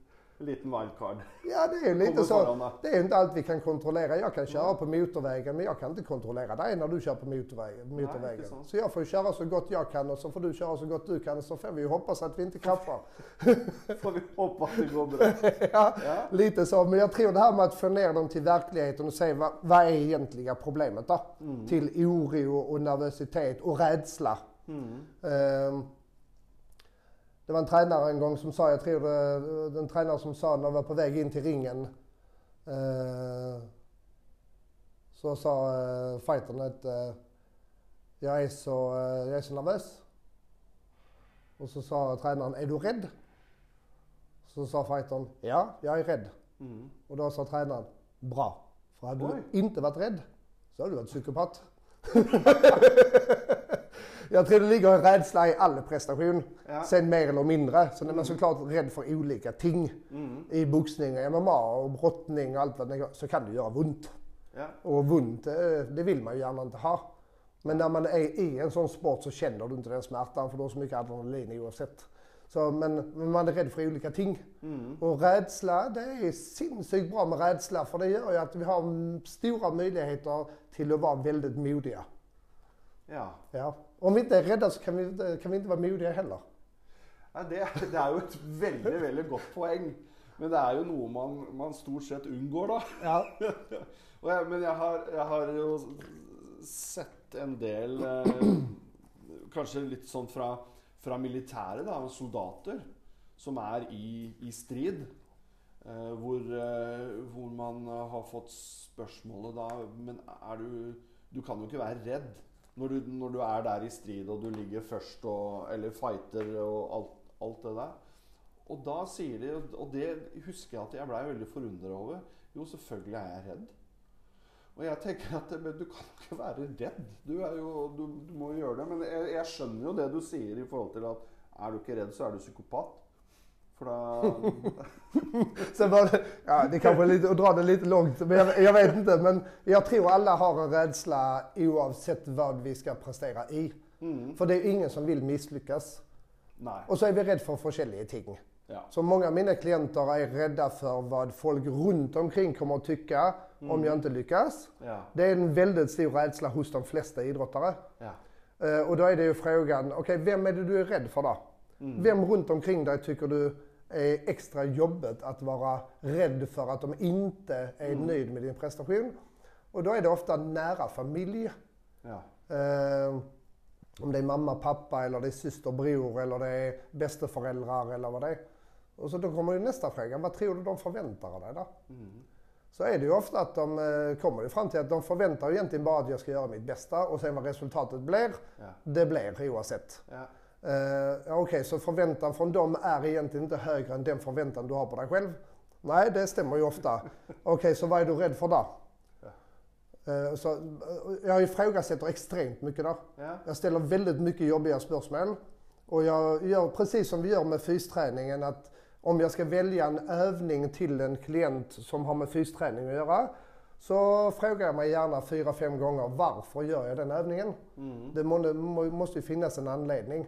liten wildcard. ja det är lite Kommer så. Det är inte allt vi kan kontrollera. Jag kan köra på motorvägen men jag kan inte kontrollera dig när du kör på motorvägen. motorvägen. sant. så jag får köra så gott jag kan och så får du köra så gott du kan och så får vi hoppas att vi inte kraschar. (laughs) Får vi håpe at det går bra. (laughs) ja, Ja. lite så. Men jag tror det här med att få ner dem till verkligheten och se vad, vad är egentliga problemet då? Till oro och nervositet och rädsla. Ehm, det var en tränare en gång som sa, jag tror det, den tränare som sa när jag var på väg in till ringen. eh, så sa uh, fightern att eh, jag, är så, eh, jag är så nervös. Och så sa tränaren, är du rädd? Så sa fightern, ja, jag är rädd. Mm. Och då sa tränaren, bra. För hade Oj. du inte varit rädd så hade du varit psykopat. (laughs) jag tror det ligger en rädsla i all prestation. Ja. Sen mer eller mindre. Sen är man såklart rädd för olika ting. Mm. I boxning, MMA och brottning och allt vad det så kan det göra ont. Ja. Och ont, eh, det vill man ju gärna inte ha. Men när man är i en sån sport så känner du inte den smärtan för du har så mycket adrenalin oavsett. Så, men, men man är rädd för olika ting. Mm. Och rädsla, det är sinnessjukt bra med rädsla för det gör ju att vi har stora möjligheter till att vara väldigt modiga. ja. Ja. Om vi inte är rädda så kan vi, inte- kan vi inte vara modiga heller. Ja, det, det er jo et veldig veldig godt poeng. Men det er jo noe man, man stort sett unngår, da. Ja. (laughs) Jeg, men jeg har, jeg har jo sett en del eh, Kanskje litt sånn fra, fra militæret, da, med soldater som er i, i strid. Eh, hvor, eh, hvor man har fått spørsmålet da Men er du Du kan jo ikke være redd når du, når du er der i strid og du ligger først og Eller fighter og alt, alt det der. Og da sier de, og det husker jeg at jeg blei veldig forundra over Jo, selvfølgelig er jeg redd. Og jeg tenker at men du kan ikke være redd. Du, er jo, du, du må jo gjøre det. Men jeg, jeg skjønner jo det du sier i forhold til at er du ikke redd, så er du psykopat. (laughs) Sen var det, ja, det kanske är lite, att dra det lite långt, men jag, jag vet inte. Men jag tror alla har en rädsla oavsett vad vi ska prestera i. För det är ingen som vill misslyckas. Nei. Och så är vi rädda för olika ting. Ja. Så många av mina klienter är rädda för vad folk runt omkring kommer att tycka om jag inte lyckas. Ja. Det är en väldigt stor rädsla hos de flesta idrottare. Ja. Eh, Och då är det ju frågan, okej vem är det du är rädd för då? Vem runt omkring dig tycker du är extra jobbigt att vara rädd för att de inte är nöjd med din prestation? Och då är det ofta nära familj. Ja. Eh, om det är mamma, pappa eller det är syster, bror eller det är bästeföräldrar eller vad det är. Och så då kommer ju nästa fråga, vad tror du de förväntar dig då? Så är det ju ofta att de eh, kommer fram till att de förväntar ju egentligen bara att jag ska göra mitt bästa och sen vad resultatet blir, Ja. det blir oavsett. Ja. Eh, Okej, så förväntan från dem är egentligen inte högre än den förväntan du har på dig själv? Nej, det stämmer ju ofta. (laughs) Okej, så vad är du rädd för då? Eh, så, eh, jag ifrågasätter extremt mycket där. Ja. Jag ställer väldigt mycket jobbiga spörsmål. Och jag gör precis som vi gör med fysträningen att om jag ska välja en övning till en klient som har med fysträning att göra så frågar jag mig gärna fyra, fem gånger varför gör jag den övningen? Det må, må, måste ju finnas en anledning.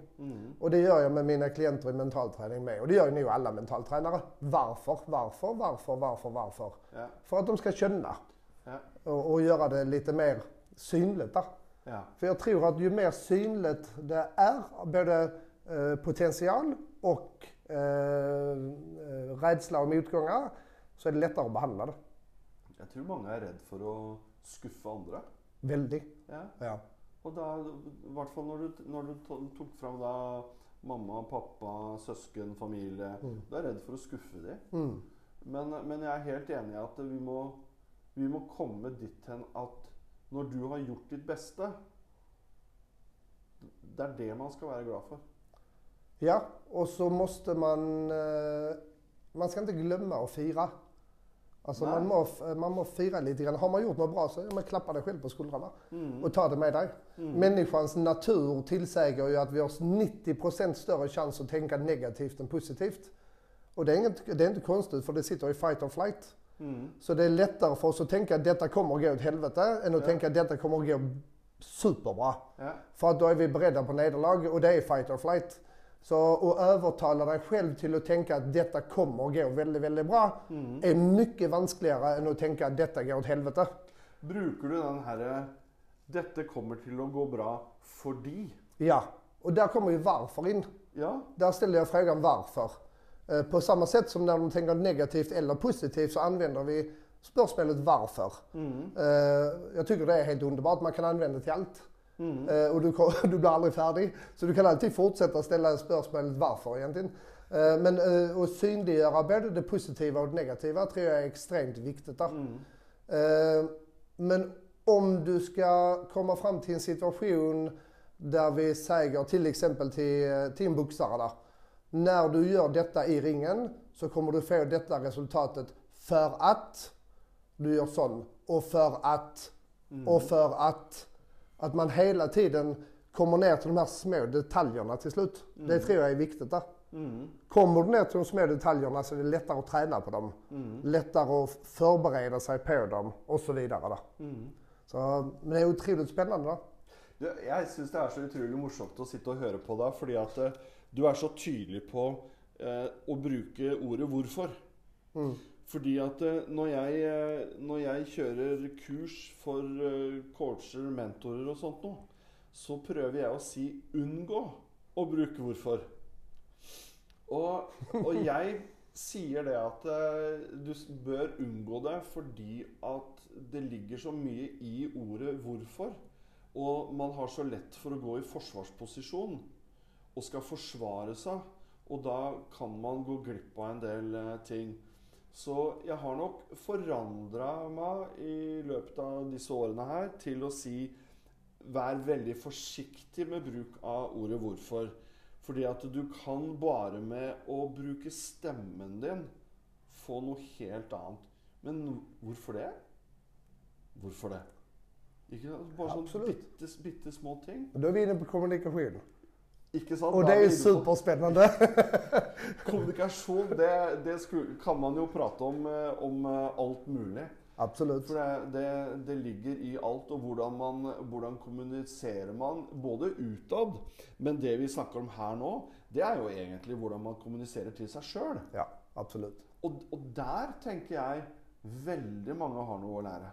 Och det gör jag med mina klienter i mentalträning med. Och det gör ju nog alla mentaltränare. Varför, varför, varför, varför, varför? Ja. För att de ska känna Ja. och, och göra det lite mer synligt där. Ja. För jag tror att ju mer synligt det är, både eh, potential och eh, eh, rädsla och motgångar, så är det lättare att behandla det. Jeg tror mange er redd for å skuffe andre. Väldigt. Ja. Ja. Og da, i hvert fall når du, når du to- tok fram da mamma, pappa, søsken, familie Du er redd for å skuffe dem. Men, men jeg er helt enig i at vi må, vi må komme dit hen at når du har gjort ditt beste Det er det man skal være glad for. ja, och så måste man... Eh, man ska inte glömma att fira. Alltså Nej. man må, f- man må fira lite grann. Har man gjort något bra så ja, men klappa dig själv på skuldrorna och ta det med dig. Människans natur tillsäger ju att vi har 90% större chans att tänka negativt än positivt. Och det är, inget, det är inte konstigt för det sitter i fight or flight. Så det är lättare för oss att tänka att detta kommer att gå åt helvete än att tänka att detta kommer att gå superbra. Ja. För att då är vi beredda på nederlag och det är fight or flight. Så att övertala dig själv till att tänka att detta kommer att gå väldigt, väldigt bra är mycket vanskligare än att tänka att detta går åt helvete. Bruker du den herre 'Dette kommer til å gå bra fordi' Ja, och där kommer ju varför in. Ja. Där ställer jag frågan varför. Eh, På samma sätt som när de tänker negativt eller positivt så använder vi spörsmålet varför. Eh, Jag tycker det är helt underbart. Man kan använda det till allt. Eh, Och du, (laughs) du blir aldrig färdig. Så du kan alltid fortsätta ställa spörsmålet varför egentligen. Eh, Men eh, att synliggöra både det positiva och det negativa tror jag är extremt viktigt där. Eh, Men om du ska komma fram till en situation där vi säger till exempel till, till en boxare där. När du gör detta i ringen så kommer du få detta resultatet för att du gör sån och för att och för att. Att man hela tiden kommer ner till de här små detaljerna till slut. Det tror jag är viktigt där. Kommer du ner till de små detaljerna så är det lättare att träna på dem. Lättare att förbereda sig på dem och så vidare. Där. Så, men det är otroligt spännande. Du, jeg syns det er så utrolig morsomt å sitte og høre på deg, fordi at eh, du er så tydelig på eh, å bruke ordet 'hvorfor'. Fordi at eh, når, jeg, eh, når jeg kjører kurs for eh, coacher, mentorer og sånt noe, så prøver jeg å si 'unngå' å bruke 'hvorfor'. Og, og jeg sier det at du bør unngå det fordi at det ligger så mye i ordet 'hvorfor'. Og man har så lett for å gå i forsvarsposisjon og skal forsvare seg. Og da kan man gå glipp av en del ting. Så jeg har nok forandra meg i løpet av disse årene her til å si Vær veldig forsiktig med bruk av ordet 'hvorfor'. Fordi at du kan bare med å bruke stemmen din få noe helt annet. Men hvorfor det? Hvorfor det? Ikke sant? Bare sånn Absolutt. bitte, bitte små ting. Då är vi inne på kommunikation. Da det er på- superspännande. (laughs) Kommunikasjon, det, det skulle, kan man jo prate om, eh, om eh, alt mulig. Absolut. For det, det, det ligger i alt, og hvordan, man, hvordan kommuniserer man både utad Men det vi snakker om her nå, det er jo egentlig hvordan man kommuniserer til seg sjøl. Ja, absolut. Og, og der tenker jeg veldig mange har noe å lære.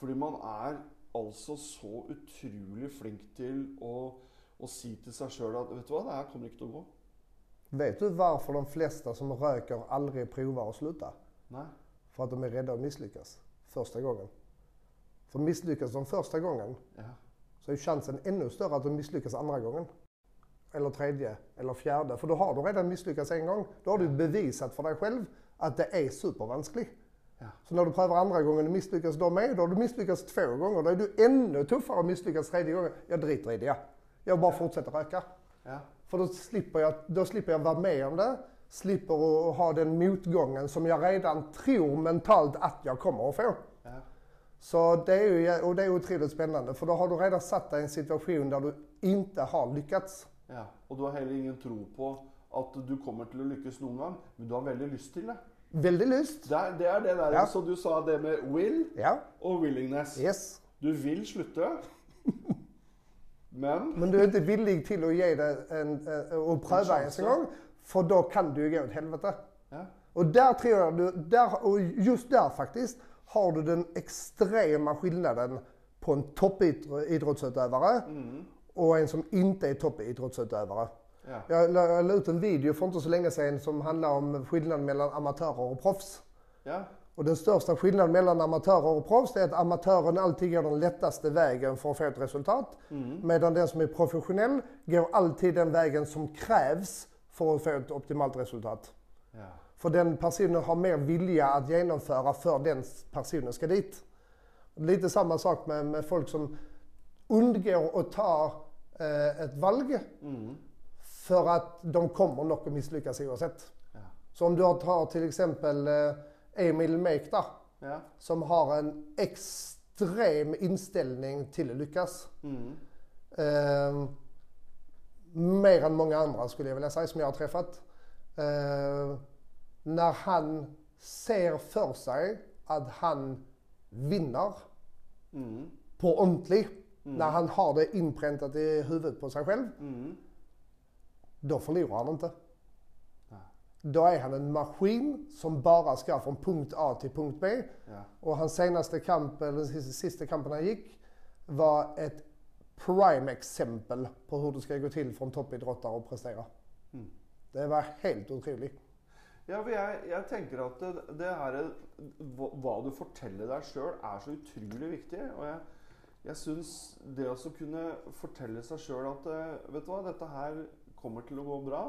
Fordi man er altså så utrolig flink til å, å si til seg sjøl at Vet du hva, det her kommer til å gå. Vet du varför de flesta som röker aldrig provar att sluta? Nei. För att de är rädda att misslyckas första gången. För misslyckas de första gången Ja. så är chansen ännu större att de misslyckas andra gången. Eller tredje, eller fjärde. För då har du redan misslyckats en gång. Då har du bevisat för dig själv att det är supervanskligt. Ja. Så när du prövar andra gången och misslyckas då med, då har du misslyckats två gånger. Då är du ännu tuffare att misslyckas tredje gången. Jag driter i det. Jag bara fortsätter röka. ja. För då slipper, jag, då slipper jag vara med om det. Slipper att ha den motgången som jag redan tror mentalt att jag kommer att få. ja. Så det är ju och det är otroligt spännande för då har du redan satt dig i en situation där du inte har lyckats. Ja, og du har heller ingen tro på at du kommer til å lykkes noen gang, men du har veldig lyst til det. Väldigt lyst. Det er det, er det der, Ja. Så du sa det med will Ja, og willingness. yes. Du vil slutte, (laughs) men Men du är inte villig till att ge det en, och pröva ens en gång. För då kan du ju gå åt helvete. ja. Och där tror jag du, där, och just där faktiskt, har du den extrema skillnaden på en toppidrottsutövare och en som inte är toppidrottsutövare. Ja. Jag jag la ut en video för inte så länge sedan som handlar om skillnaden mellan amatörer och proffs. ja. Och den största skillnaden mellan amatörer och proffs är att amatören alltid går den lättaste vägen för att få ett resultat. Medan den som är professionell går alltid den vägen som krävs för att få ett optimalt resultat. ja. För den personen har mer vilja att genomföra för den personen ska dit. Lite samma sak med, med folk som undgår att ta eh, ett valg för att de kommer nog att misslyckas oavsett. Ja. Så om du tar till exempel eh, Emil Mekta ja. som har en extrem inställning till att lyckas. Eh, mer än många andra skulle jag vilja säga som jag har träffat. Eh, när han ser för sig att han vinner på ordentligt, när han har det inpräntat i huvudet på sig själv, då förlorar han inte. Då är han en maskin som bara ska från punkt A till punkt B. Ja. Och hans senaste kamp, eller sista, kampen han gick, var ett prime exempel på hur det ska gå till för en toppidrottare att prestera. Det var helt otroligt. Ja, for jeg, jeg tenker at det, det her, hva, du forteller deg sjøl, er så utrolig viktig. Og jeg, jeg syns det å kunne fortelle seg sjøl at eh, Vet du hva, dette her kommer til å gå bra.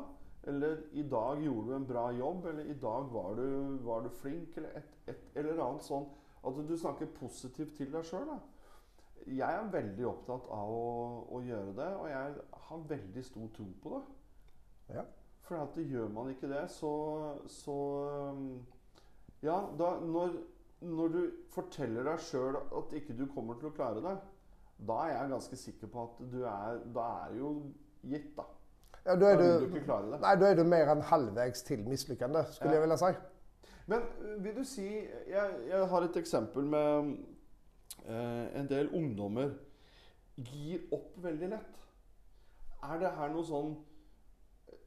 Eller i dag gjorde du en bra jobb. Eller i dag var du, var du flink. Eller et, et eller annet sånn. At du snakker positivt til deg sjøl. Jeg er veldig opptatt av å, å gjøre det, og jeg har veldig stor tro på det. Ja. For at gjør man ikke det, så, så Ja, da, når, når du forteller deg sjøl at ikke du kommer til å klare det, da er jeg ganske sikker på at du er Da er jo gitt, da. Ja, då är du du, nej, då är du mer än halvvägs till misslyckande, skulle Ja. jag vilja säga. Men uh, vil du si Jeg, jeg har et eksempel med eh, en del ungdommer gir opp veldig lett. Er det her noe sånn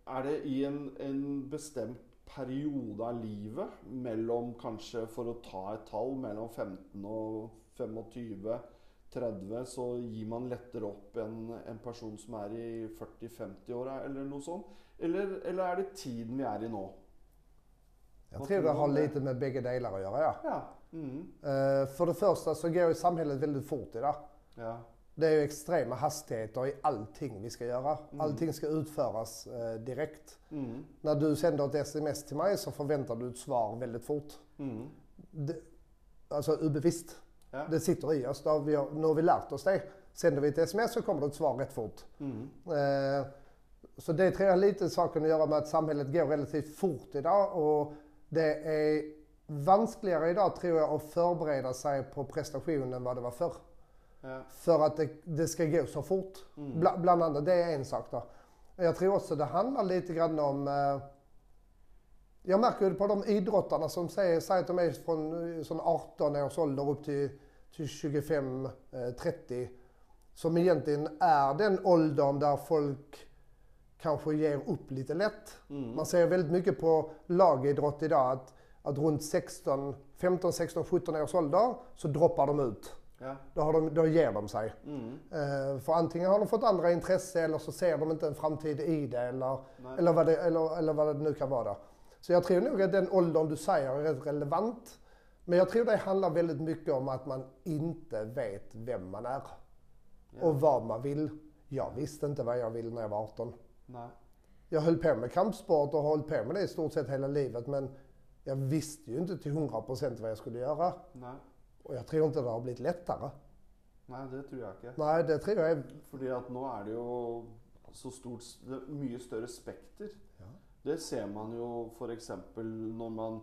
Er det i en, en bestemt periode av livet, mellom kanskje, for å ta et tall, mellom 15 og 25 30, så gir man lettere opp enn en person som er i 40-50-åra, eller noe sånt? Eller, eller er det tiden vi er i nå? Jag tror det har lite med bägge delar att göra, ja. Ja. Mm. Eh, För det första så går ju samhället väldigt fort idag. ja. Det är ju extrema hastigheter i allting vi ska göra. Allting ska utföras eh, direkt. Mm. När du sänder ett sms till mig så förväntar du ett svar väldigt fort. Mm. Det, alltså ubevisst. Ja. Det sitter i oss. Då har vi, nu har vi lärt oss det. Sänder vi ett sms så kommer det ett svar rätt fort. Mm. Eh, så det tror jag lite saken att göra med att samhället går relativt fort idag. Och det är vanskligare idag tror jag att förbereda sig på prestation än vad det var förr. Ja. För att det, det ska gå så fort. Bla, bland annat, det är en sak då. Jag tror också det handlar lite grann om... Eh, jag märker ju på de idrottarna som säger, säger att de är från eh, sån 18 års ålder upp till, till 25, eh, 30. Som egentligen är den åldern där folk kanske ger upp lite lätt. Man ser väldigt mycket på lagidrott idag att, att runt 16, 15, 16, 17 års ålder så droppar de ut. Ja. Då, har de, då ger de sig. Mm. Eh, för antingen har de fått andra intresse eller så ser de inte en framtid i det eller, eller, vad, det, eller, eller vad det nu kan vara. Så jag tror nog att den åldern du säger är rätt relevant. Men jag tror det handlar väldigt mycket om att man inte vet vem man är. Och vad man vill. Jag visste inte vad jag ville när jag var 18. Nej. Jag höll på med kampsport och har hållit på med det i stort sett hela livet men jag visste ju inte till 100% vad jag skulle göra. Nej. Och jag tror inte det har blivit lättare. Nei, det tror jeg ikke. Nej, det tror jag är Fordi at nå er det jo så stort Mye større spekter. Det ser man jo f.eks. når man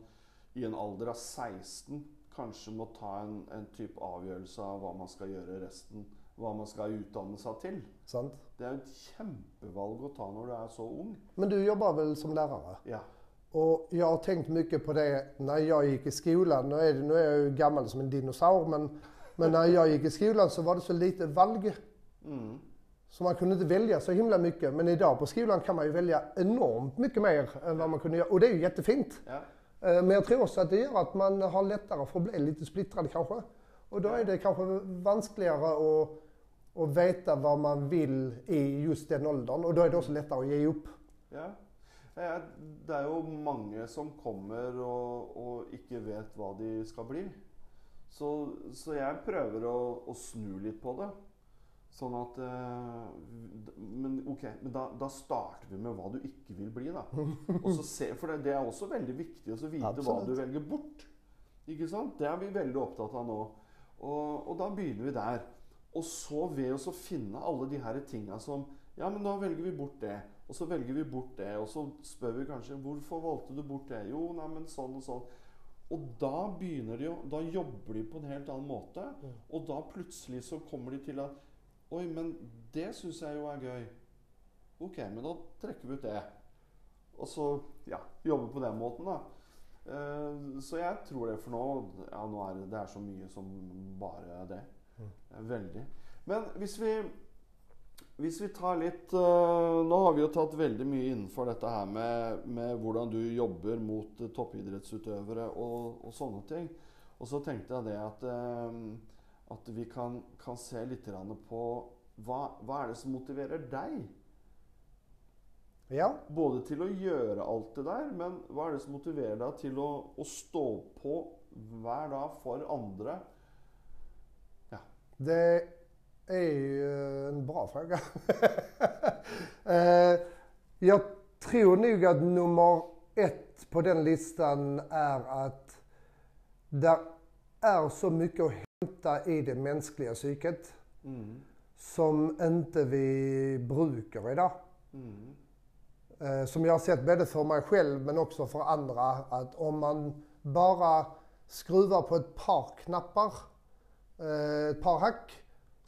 i en alder av 16 kanskje må ta en, en type avgjørelse av hva man skal gjøre resten Hva man skal utdanne seg til. sant. Det er jo et kjempevalg å ta når du er så ung. Men du jobbar väl som lärare? Ja. Och jag har tänkt mycket på det när jag gick i skolan. Nu är, det, nu är jag ju gammal som en dinosaur men, men när jag gick i skolan så var det så lite valg. Mm. Så man kunde inte välja så himla mycket. Men idag på skolan kan man ju välja enormt mycket mer än vad man kunde göra. Och det är ju jättefint. ja. Eh, men jag tror också att det gör att man har lättare för att bli lite splittrad kanske. Och då är det kanske vanskligare att, att veta vad man vill i just den åldern. Och då är det också lättare att ge upp. Ja. Det är ju många som kommer och, och inte vet vad de ska bli. Så, så jag prøver att, att snu lite på det. Sånn at eh, Men ok, men da, da starter vi med hva du ikke vil bli, da. (laughs) Og så se, for det, det er også veldig viktig å så vite hva Absolutt. du velger bort. Ikke sant? Det er vi veldig opptatt av nå. Og, og da begynner vi der. Og så ved å så finne alle de her tinga som Ja, men da velger vi bort det. Og så velger vi bort det. Og så spør vi kanskje hvorfor valgte du bort det. Jo, nei, men sånn og sånn. Og da begynner de jo Da jobber de på en helt annen måte. Og da plutselig så kommer de til at Oi, men det syns jeg jo er gøy. Ok, men da trekker vi ut det. Og så ja, jobbe på den måten, da. Eh, så jeg tror det for nå Ja, nå er det, det er så mye som bare det. Eh, Veldig. Men hvis vi hvis vi tar litt eh, Nå har vi jo tatt veldig mye innenfor dette her med, med hvordan du jobber mot eh, toppidrettsutøvere og, og sånne ting. Og så tenkte jeg det at, eh, at vi kan, kan se litt grann på hva, hva er det som motiverer deg? Ja, Både til å gjøre alt det der, men hva er det som motiverer deg til å, å stå på hver dag for andre? det är ju en bra fråga. (laughs) Eh, jag tror nog att nummer ett på den listan är att det är så mycket att hämta i det mänskliga psyket Mm. som inte vi brukar idag. Mm. Eh, Som jag har sett både för mig själv men också för andra att om man bara skruvar på ett par knappar, eh, ett par hack,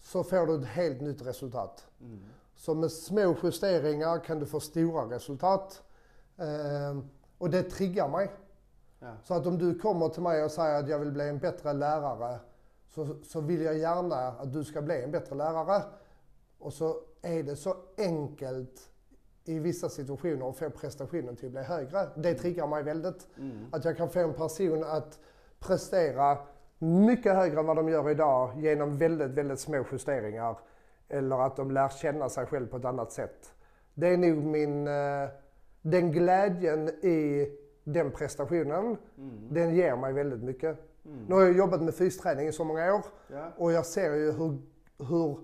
så får du ett helt nytt resultat. Mm. Så med små justeringar kan du få stora resultat. Eh, Och det triggar mig. Ja. Så att om du kommer till mig och säger att jag vill bli en bättre lärare så, så vill jag gärna att du ska bli en bättre lärare. Och så är det så enkelt i vissa situationer att få prestationen till att bli högre. Det triggar mig väldigt. Mm. Att jag kan få en person att prestera mycket högre än vad de gör idag genom väldigt, väldigt små justeringar. Eller att de lär känna sig själv på ett annat sätt. Det är nog min... eh, Den glädjen i den prestationen, Mm. den ger mig väldigt mycket. Nu har jag jobbat med fysträning i så många år Ja. och jag ser ju hur, hur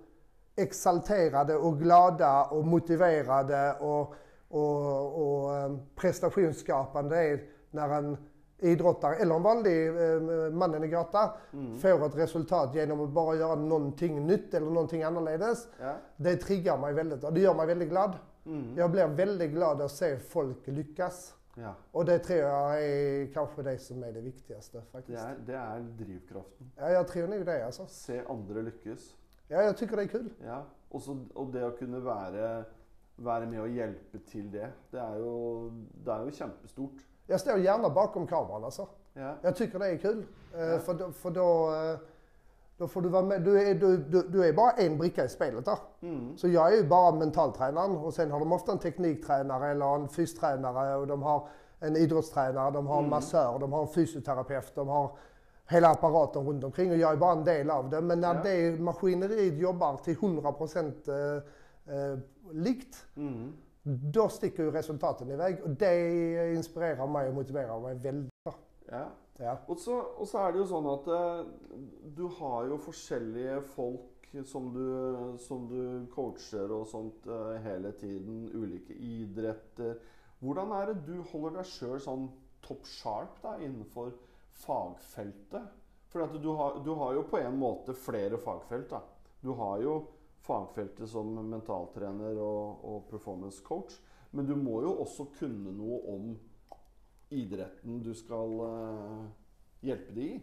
exalterade och glada och motiverade och, och, och eh, prestationsskapande det är när en idrottare eller en vanlig eh, mannen i gata får ett resultat genom att bara göra någonting nytt eller någonting annorledes. Ja. Det triggar mig väldigt och det gör mig väldigt glad. Mm. Jag blir väldigt glad att se folk lyckas. Ja. Och det tror jag är kanske det som är det viktigaste Det faktiskt. er, det er drivkraften. Ja, jag tror nog det alltså. Se andre lykkes. Ja, jag tycker det är kul. Ja. Og så- og det å kunne være, være med og hjelpe til det, det er jo, det er jo kjempestort. Jag står gärna bakom kameran alltså. Ja. Jag tycker det är kul. Eh, Ja. För, då, för då, eh, då får du vara med. Du är, du, du, du är bara en bricka i spelet där. Mm. Så jag är ju bara mentaltränaren och sen har de ofta en tekniktränare eller en fystränare och de har en idrottstränare, de har en massör, de har en fysioterapeut, de har hela apparaten runt omkring och jag är bara en del av det. Men när Ja. det maskineriet jobbar till 100% eh, eh, likt, Mm. då sticker ju resultaten iväg och det inspirerar mig och motiverar mig väldigt. Ja. Ja. Og så, og så er det jo sånn at eh, du har jo forskjellige folk som du, som du coacher og sånt eh, hele tiden. Ulike idretter. Hvordan er det du holder deg sjøl sånn top-sharp da, innenfor fagfeltet? For at du, har, du har jo på en måte flere fagfelt. da. Du har jo fagfeltet som mentaltrener og, og performance coach. Men du må jo også kunne noe om idretten du skal eh, hjelpe de i.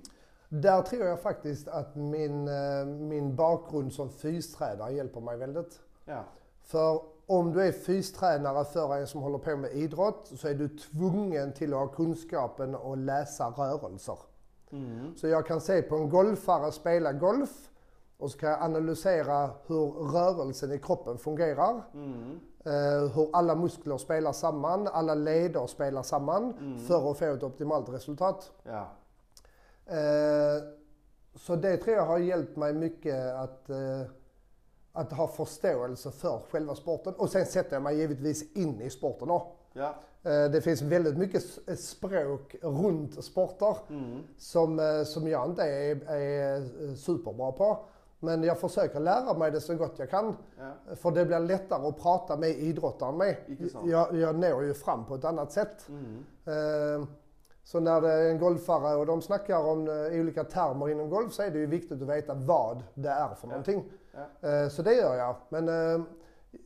Där tror jag faktiskt att min, eh, min bakgrund som fystränare hjälper mig väldigt. Ja. För om du är fystränare för en som håller på med idrott så är du tvungen till att ha kunskapen att läsa rörelser. Mm. Så jag kan se på en golfare spela golf och så kan jag analysera hur rörelsen i kroppen fungerar. Mm. Eh, hur alla muskler spelar samman, alla leder spelar samman Mm. för att få ett optimalt resultat. Ja. Eh, så det tror jag har hjälpt mig mycket att, eh, att ha förståelse för själva sporten. Och sen sätter jag mig givetvis in i sporten också. Ja. Det finns väldigt mycket språk runt sporter Mm. som, som jag inte är, är superbra på. Men jag försöker lära mig det så gott jag kan. Ja. För det blir lättare att prata med idrottaren med. Jag, jag når ju fram på ett annat sätt. Mm. Eh, Så när det är en golfare och de snackar om eh, olika termer inom golf så är det ju viktigt att veta vad det är för någonting. Ja. Eh, Så det gör jag. Men eh,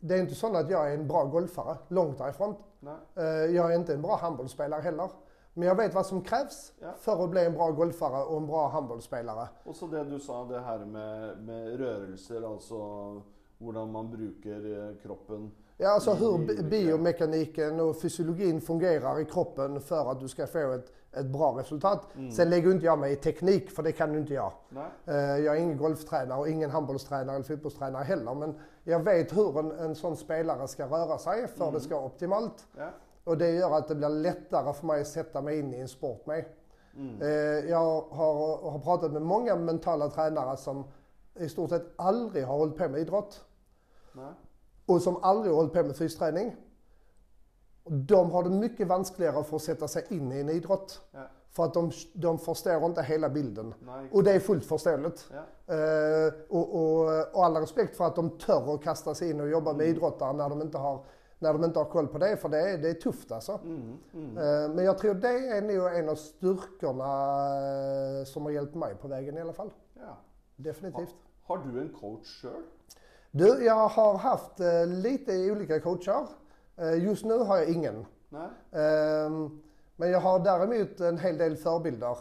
det är inte så att jag är en bra golfare, långt därifrån. Nei. Eh, Jag är inte en bra handbollsspelare heller. Men jag vet vad som krävs Ja. för att bli en bra golfare och en bra handbollsspelare. Og så det du sa, det her med, med rørelser, altså hvordan man bruker eh, kroppen. Ja, alltså hur biomekaniken och fysiologin fungerar i kroppen för att du ska få ett, ett bra resultat. Mm. Sen lägger inte jag mig i teknik, för det kan inte jag. Nei. Eh, Jag är ingen golftränare och ingen handbollstränare eller fotbollstränare heller. Men jag vet hur en, en sån spelare ska röra sig för Mm. det ska vara optimalt. Ja. Och det gör att det blir lättare för mig att sätta mig in i en sport med. Mm. Eh, Jag har, har pratat med många mentala tränare som i stort sett aldrig har hållit på med idrott. Nei. Och som aldrig har hållit på med fysträning. De har det mycket vanskligare för att sätta sig in i en idrott. Ja. För att de, de förstår inte hela bilden. Nei. Och det är fullt förståeligt. Ja. Eh, och, och, och alla respekt för att de tör att kasta sig in och jobba med idrottare när de inte har, när de inte har koll på det. För det är, det är tufft alltså. Mm. Mm. Eh, men jag tror det är nog en av styrkorna eh, som har hjälpt mig på vägen i alla fall. Ja. Definitivt. Har du en coach sjøl? Du, jag har haft eh, lite olika coacher. Just nu har jag ingen. Nei. Ehm, men jag har däremot en hel del förebilder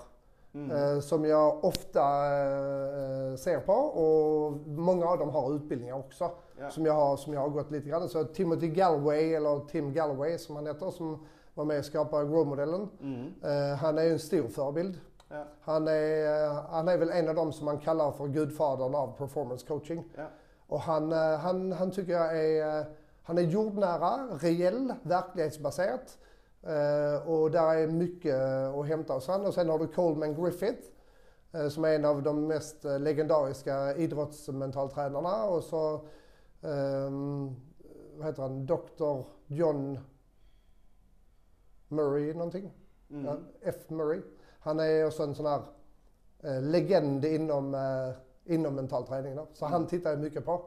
Mm. eh, som jag ofta eh, ser på och många av dem har utbildningar också Ja. som, jag har, som jag har gått lite grann. Så Timothy Galway, eller Tim Galway som han heter, som var med och skapade Grow-modellen. Mm. Eh, han är ju en stor förebild. Ja. Han är, han är väl en av dem som man kallar för gudfadern av performance coaching. Ja. Och han, han, han tycker jag är, han är jordnära, reell, verklighetsbaserat. Eh, och där är mycket att hämta hos han. Och sen har du Coleman Griffith eh, som är en av de mest eh, legendariska idrottsmentaltränarna. Och så, ehm, vad heter han, Dr. John Murray någonting. Ja, F. Murray. Han är också en sån här eh, legend inom, eh, inom mental träning. Då. Så han tittar jag mycket på.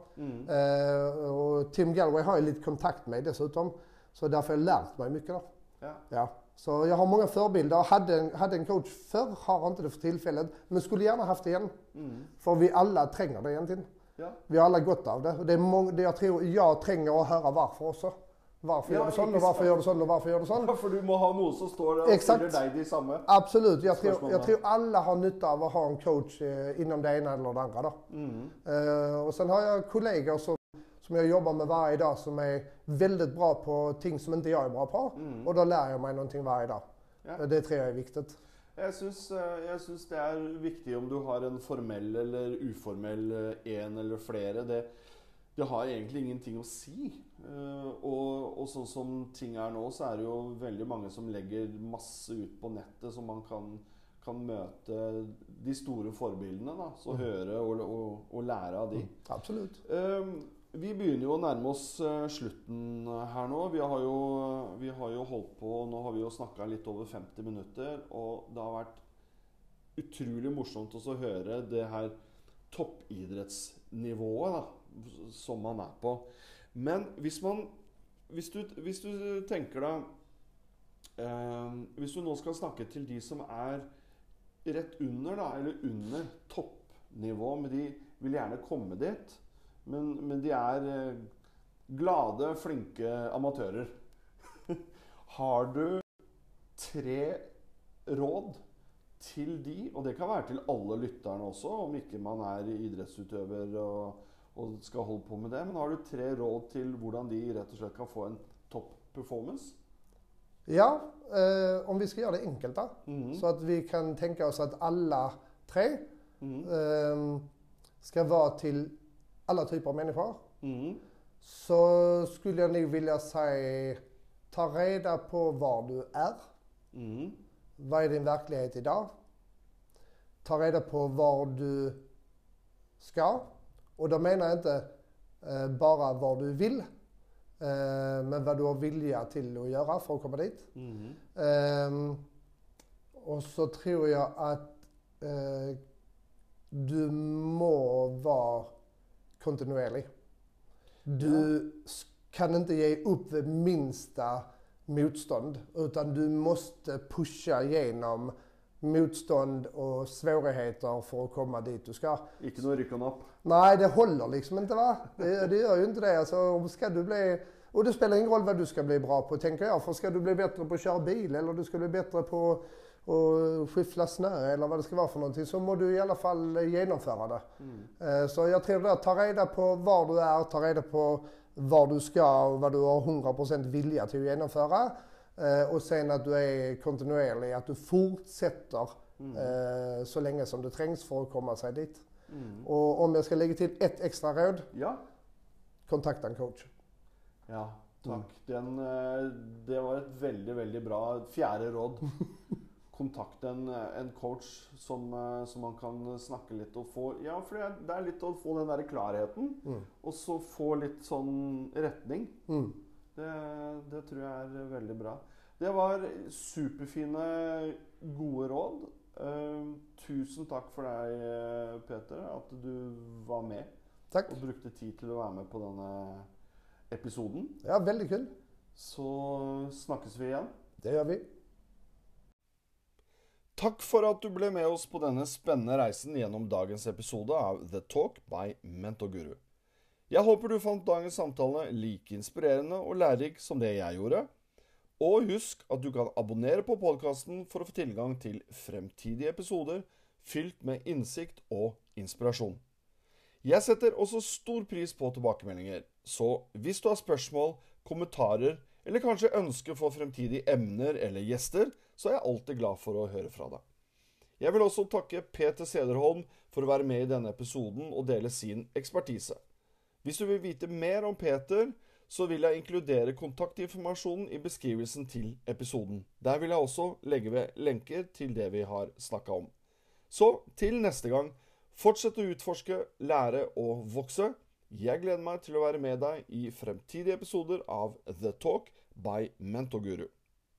Eh, och Tim Galloway har jag lite kontakt med dessutom. Så därför har jag lärt mig mycket. Då. Ja. Ja. Så jag har många förebilder. Hade en, hade en coach förr, har inte det för tillfället. Men skulle gärna haft det igen. För vi alla tränger det egentligen. Ja. Vi har alla gott av det. Det är många, det jag tror jag tränger att höra varför också. Varför Ja, gör sån och varför gör du sån och varför gör du sån? Ja, (laughs) för du må ha noe som står og Exakt. stiller deg de samme. Absolut. Jag tror, jag tror alla har nytta av att ha en coach eh, inom det ena eller det andra. Då. Mm. Eh, och sen har jag kollegor som, som jag jobbar med varje dag som är väldigt bra på ting som inte jag är bra på. Och då lär jag mig någonting varje dag. Ja. Det tror jag är viktigt. Jeg syns, eh, syns det er viktig om du har en formell eller uformell eh, en eller flere. Det, det har egentlig ingenting å si. Eh, Og, og sånn som ting er nå, så er det jo veldig mange som legger masse ut på nettet, så man kan, kan møte de store forbildene. Da, så høre og, og, og lære av de. Absolut. Eh, vi begynner jo å nærme oss eh, slutten eh, her nå. Vi har jo, vi har jo holdt på Nå har vi jo snakka litt over 50 minutter, og det har vært utrolig morsomt også å høre det her toppidrettsnivået da, som man er på. Men hvis man Hvis du, hvis du tenker deg eh, Hvis du nå skal snakke til de som er rett under, da, eller under toppnivå, men de vil gjerne komme dit. Men, men de er eh, glade, flinke amatører. (laughs) Har du tre råd til de, og det kan være til alle lytterne også, om ikke man er idrettsutøver og, og skal holde på med det, men har du tre råd til hvordan de rett og slett kan få en topp performance? Ja, eh, om vi ska göra det enkelt då. Mhm. Så att vi kan tänka oss att alla tre Mhm. eh, ska vara till alla typer av människor. Mhm. Så skulle jag nog vilja säga, ta reda på var du är. Mhm. Vad är din verklighet idag? Ta reda på var du ska. Och då menar jag inte eh, bara var du vill. Eh, men vad du har vilja till att göra för att komma dit. Mhm. Ehm, och så tror jag att eh, du må vara kontinuerlig. Du kan inte ge upp vid minsta motstånd utan du måste pusha igenom motstånd och svårigheter för att komma dit du ska. Ikke noe rykken opp. Nej, det håller liksom inte va? Det, det gör ju inte det. Alltså, ska du bli... Och det spelar ingen roll vad du ska bli bra på tänker jag. För ska du bli bättre på att köra bil eller du ska bli bättre på att skyffla snö eller vad det ska vara för någonting så må du i alla fall genomföra det. Eh, Så jag tror att ta reda på var du är, ta reda på var du ska och vad du har 100% vilja till att genomföra. Eh, Och sen att du är kontinuerlig, att du fortsätter eh, så länge som det trängs för att komma sig dit. Och om jag ska lägga till ett extra råd, Ja. kontakta en coach. Ja, takk. Den, det var et veldig, veldig bra fjerde råd. (laughs) Kontakt en, en coach som, eh, som man kan snakke litt og få Ja, for det er, litt å få den der klarheten, og så få litt sånn retning. Mm. Det, det tror jeg er veldig bra. Det var superfine, gode råd. Eh, tusen takk for deg, eh, Peter, at du var med Tack. og brukte tid til å være med på denne episoden. Ja, väldigt kul. Så snakkes vi igjen. Det gör vi. Takk for at du ble med oss på denne spennende reisen gjennom dagens episode av The Talk by Mentoguru Jeg håper du fant dagens samtale like inspirerende og lærerik som det jeg gjorde. Og husk at du kan abonnere på podkasten for å få tilgang til fremtidige episoder fylt med innsikt og inspirasjon. Jeg setter også stor pris på tilbakemeldinger, så hvis du har spørsmål, kommentarer eller kanskje ønsker for fremtidige emner eller gjester, så er jeg alltid glad for å høre fra deg. Jeg vil også takke Peter Sederholm for å være med i denne episoden og dele sin ekspertise. Hvis du vil vite mer om Peter, så vil jeg inkludere kontaktinformasjonen i beskrivelsen til episoden. Der vil jeg også legge ved lenker til det vi har snakka om. Så til neste gang, fortsett å utforske, lære og vokse. Jeg gleder meg til å være med deg i fremtidige episoder av The Talk by Mentorguru.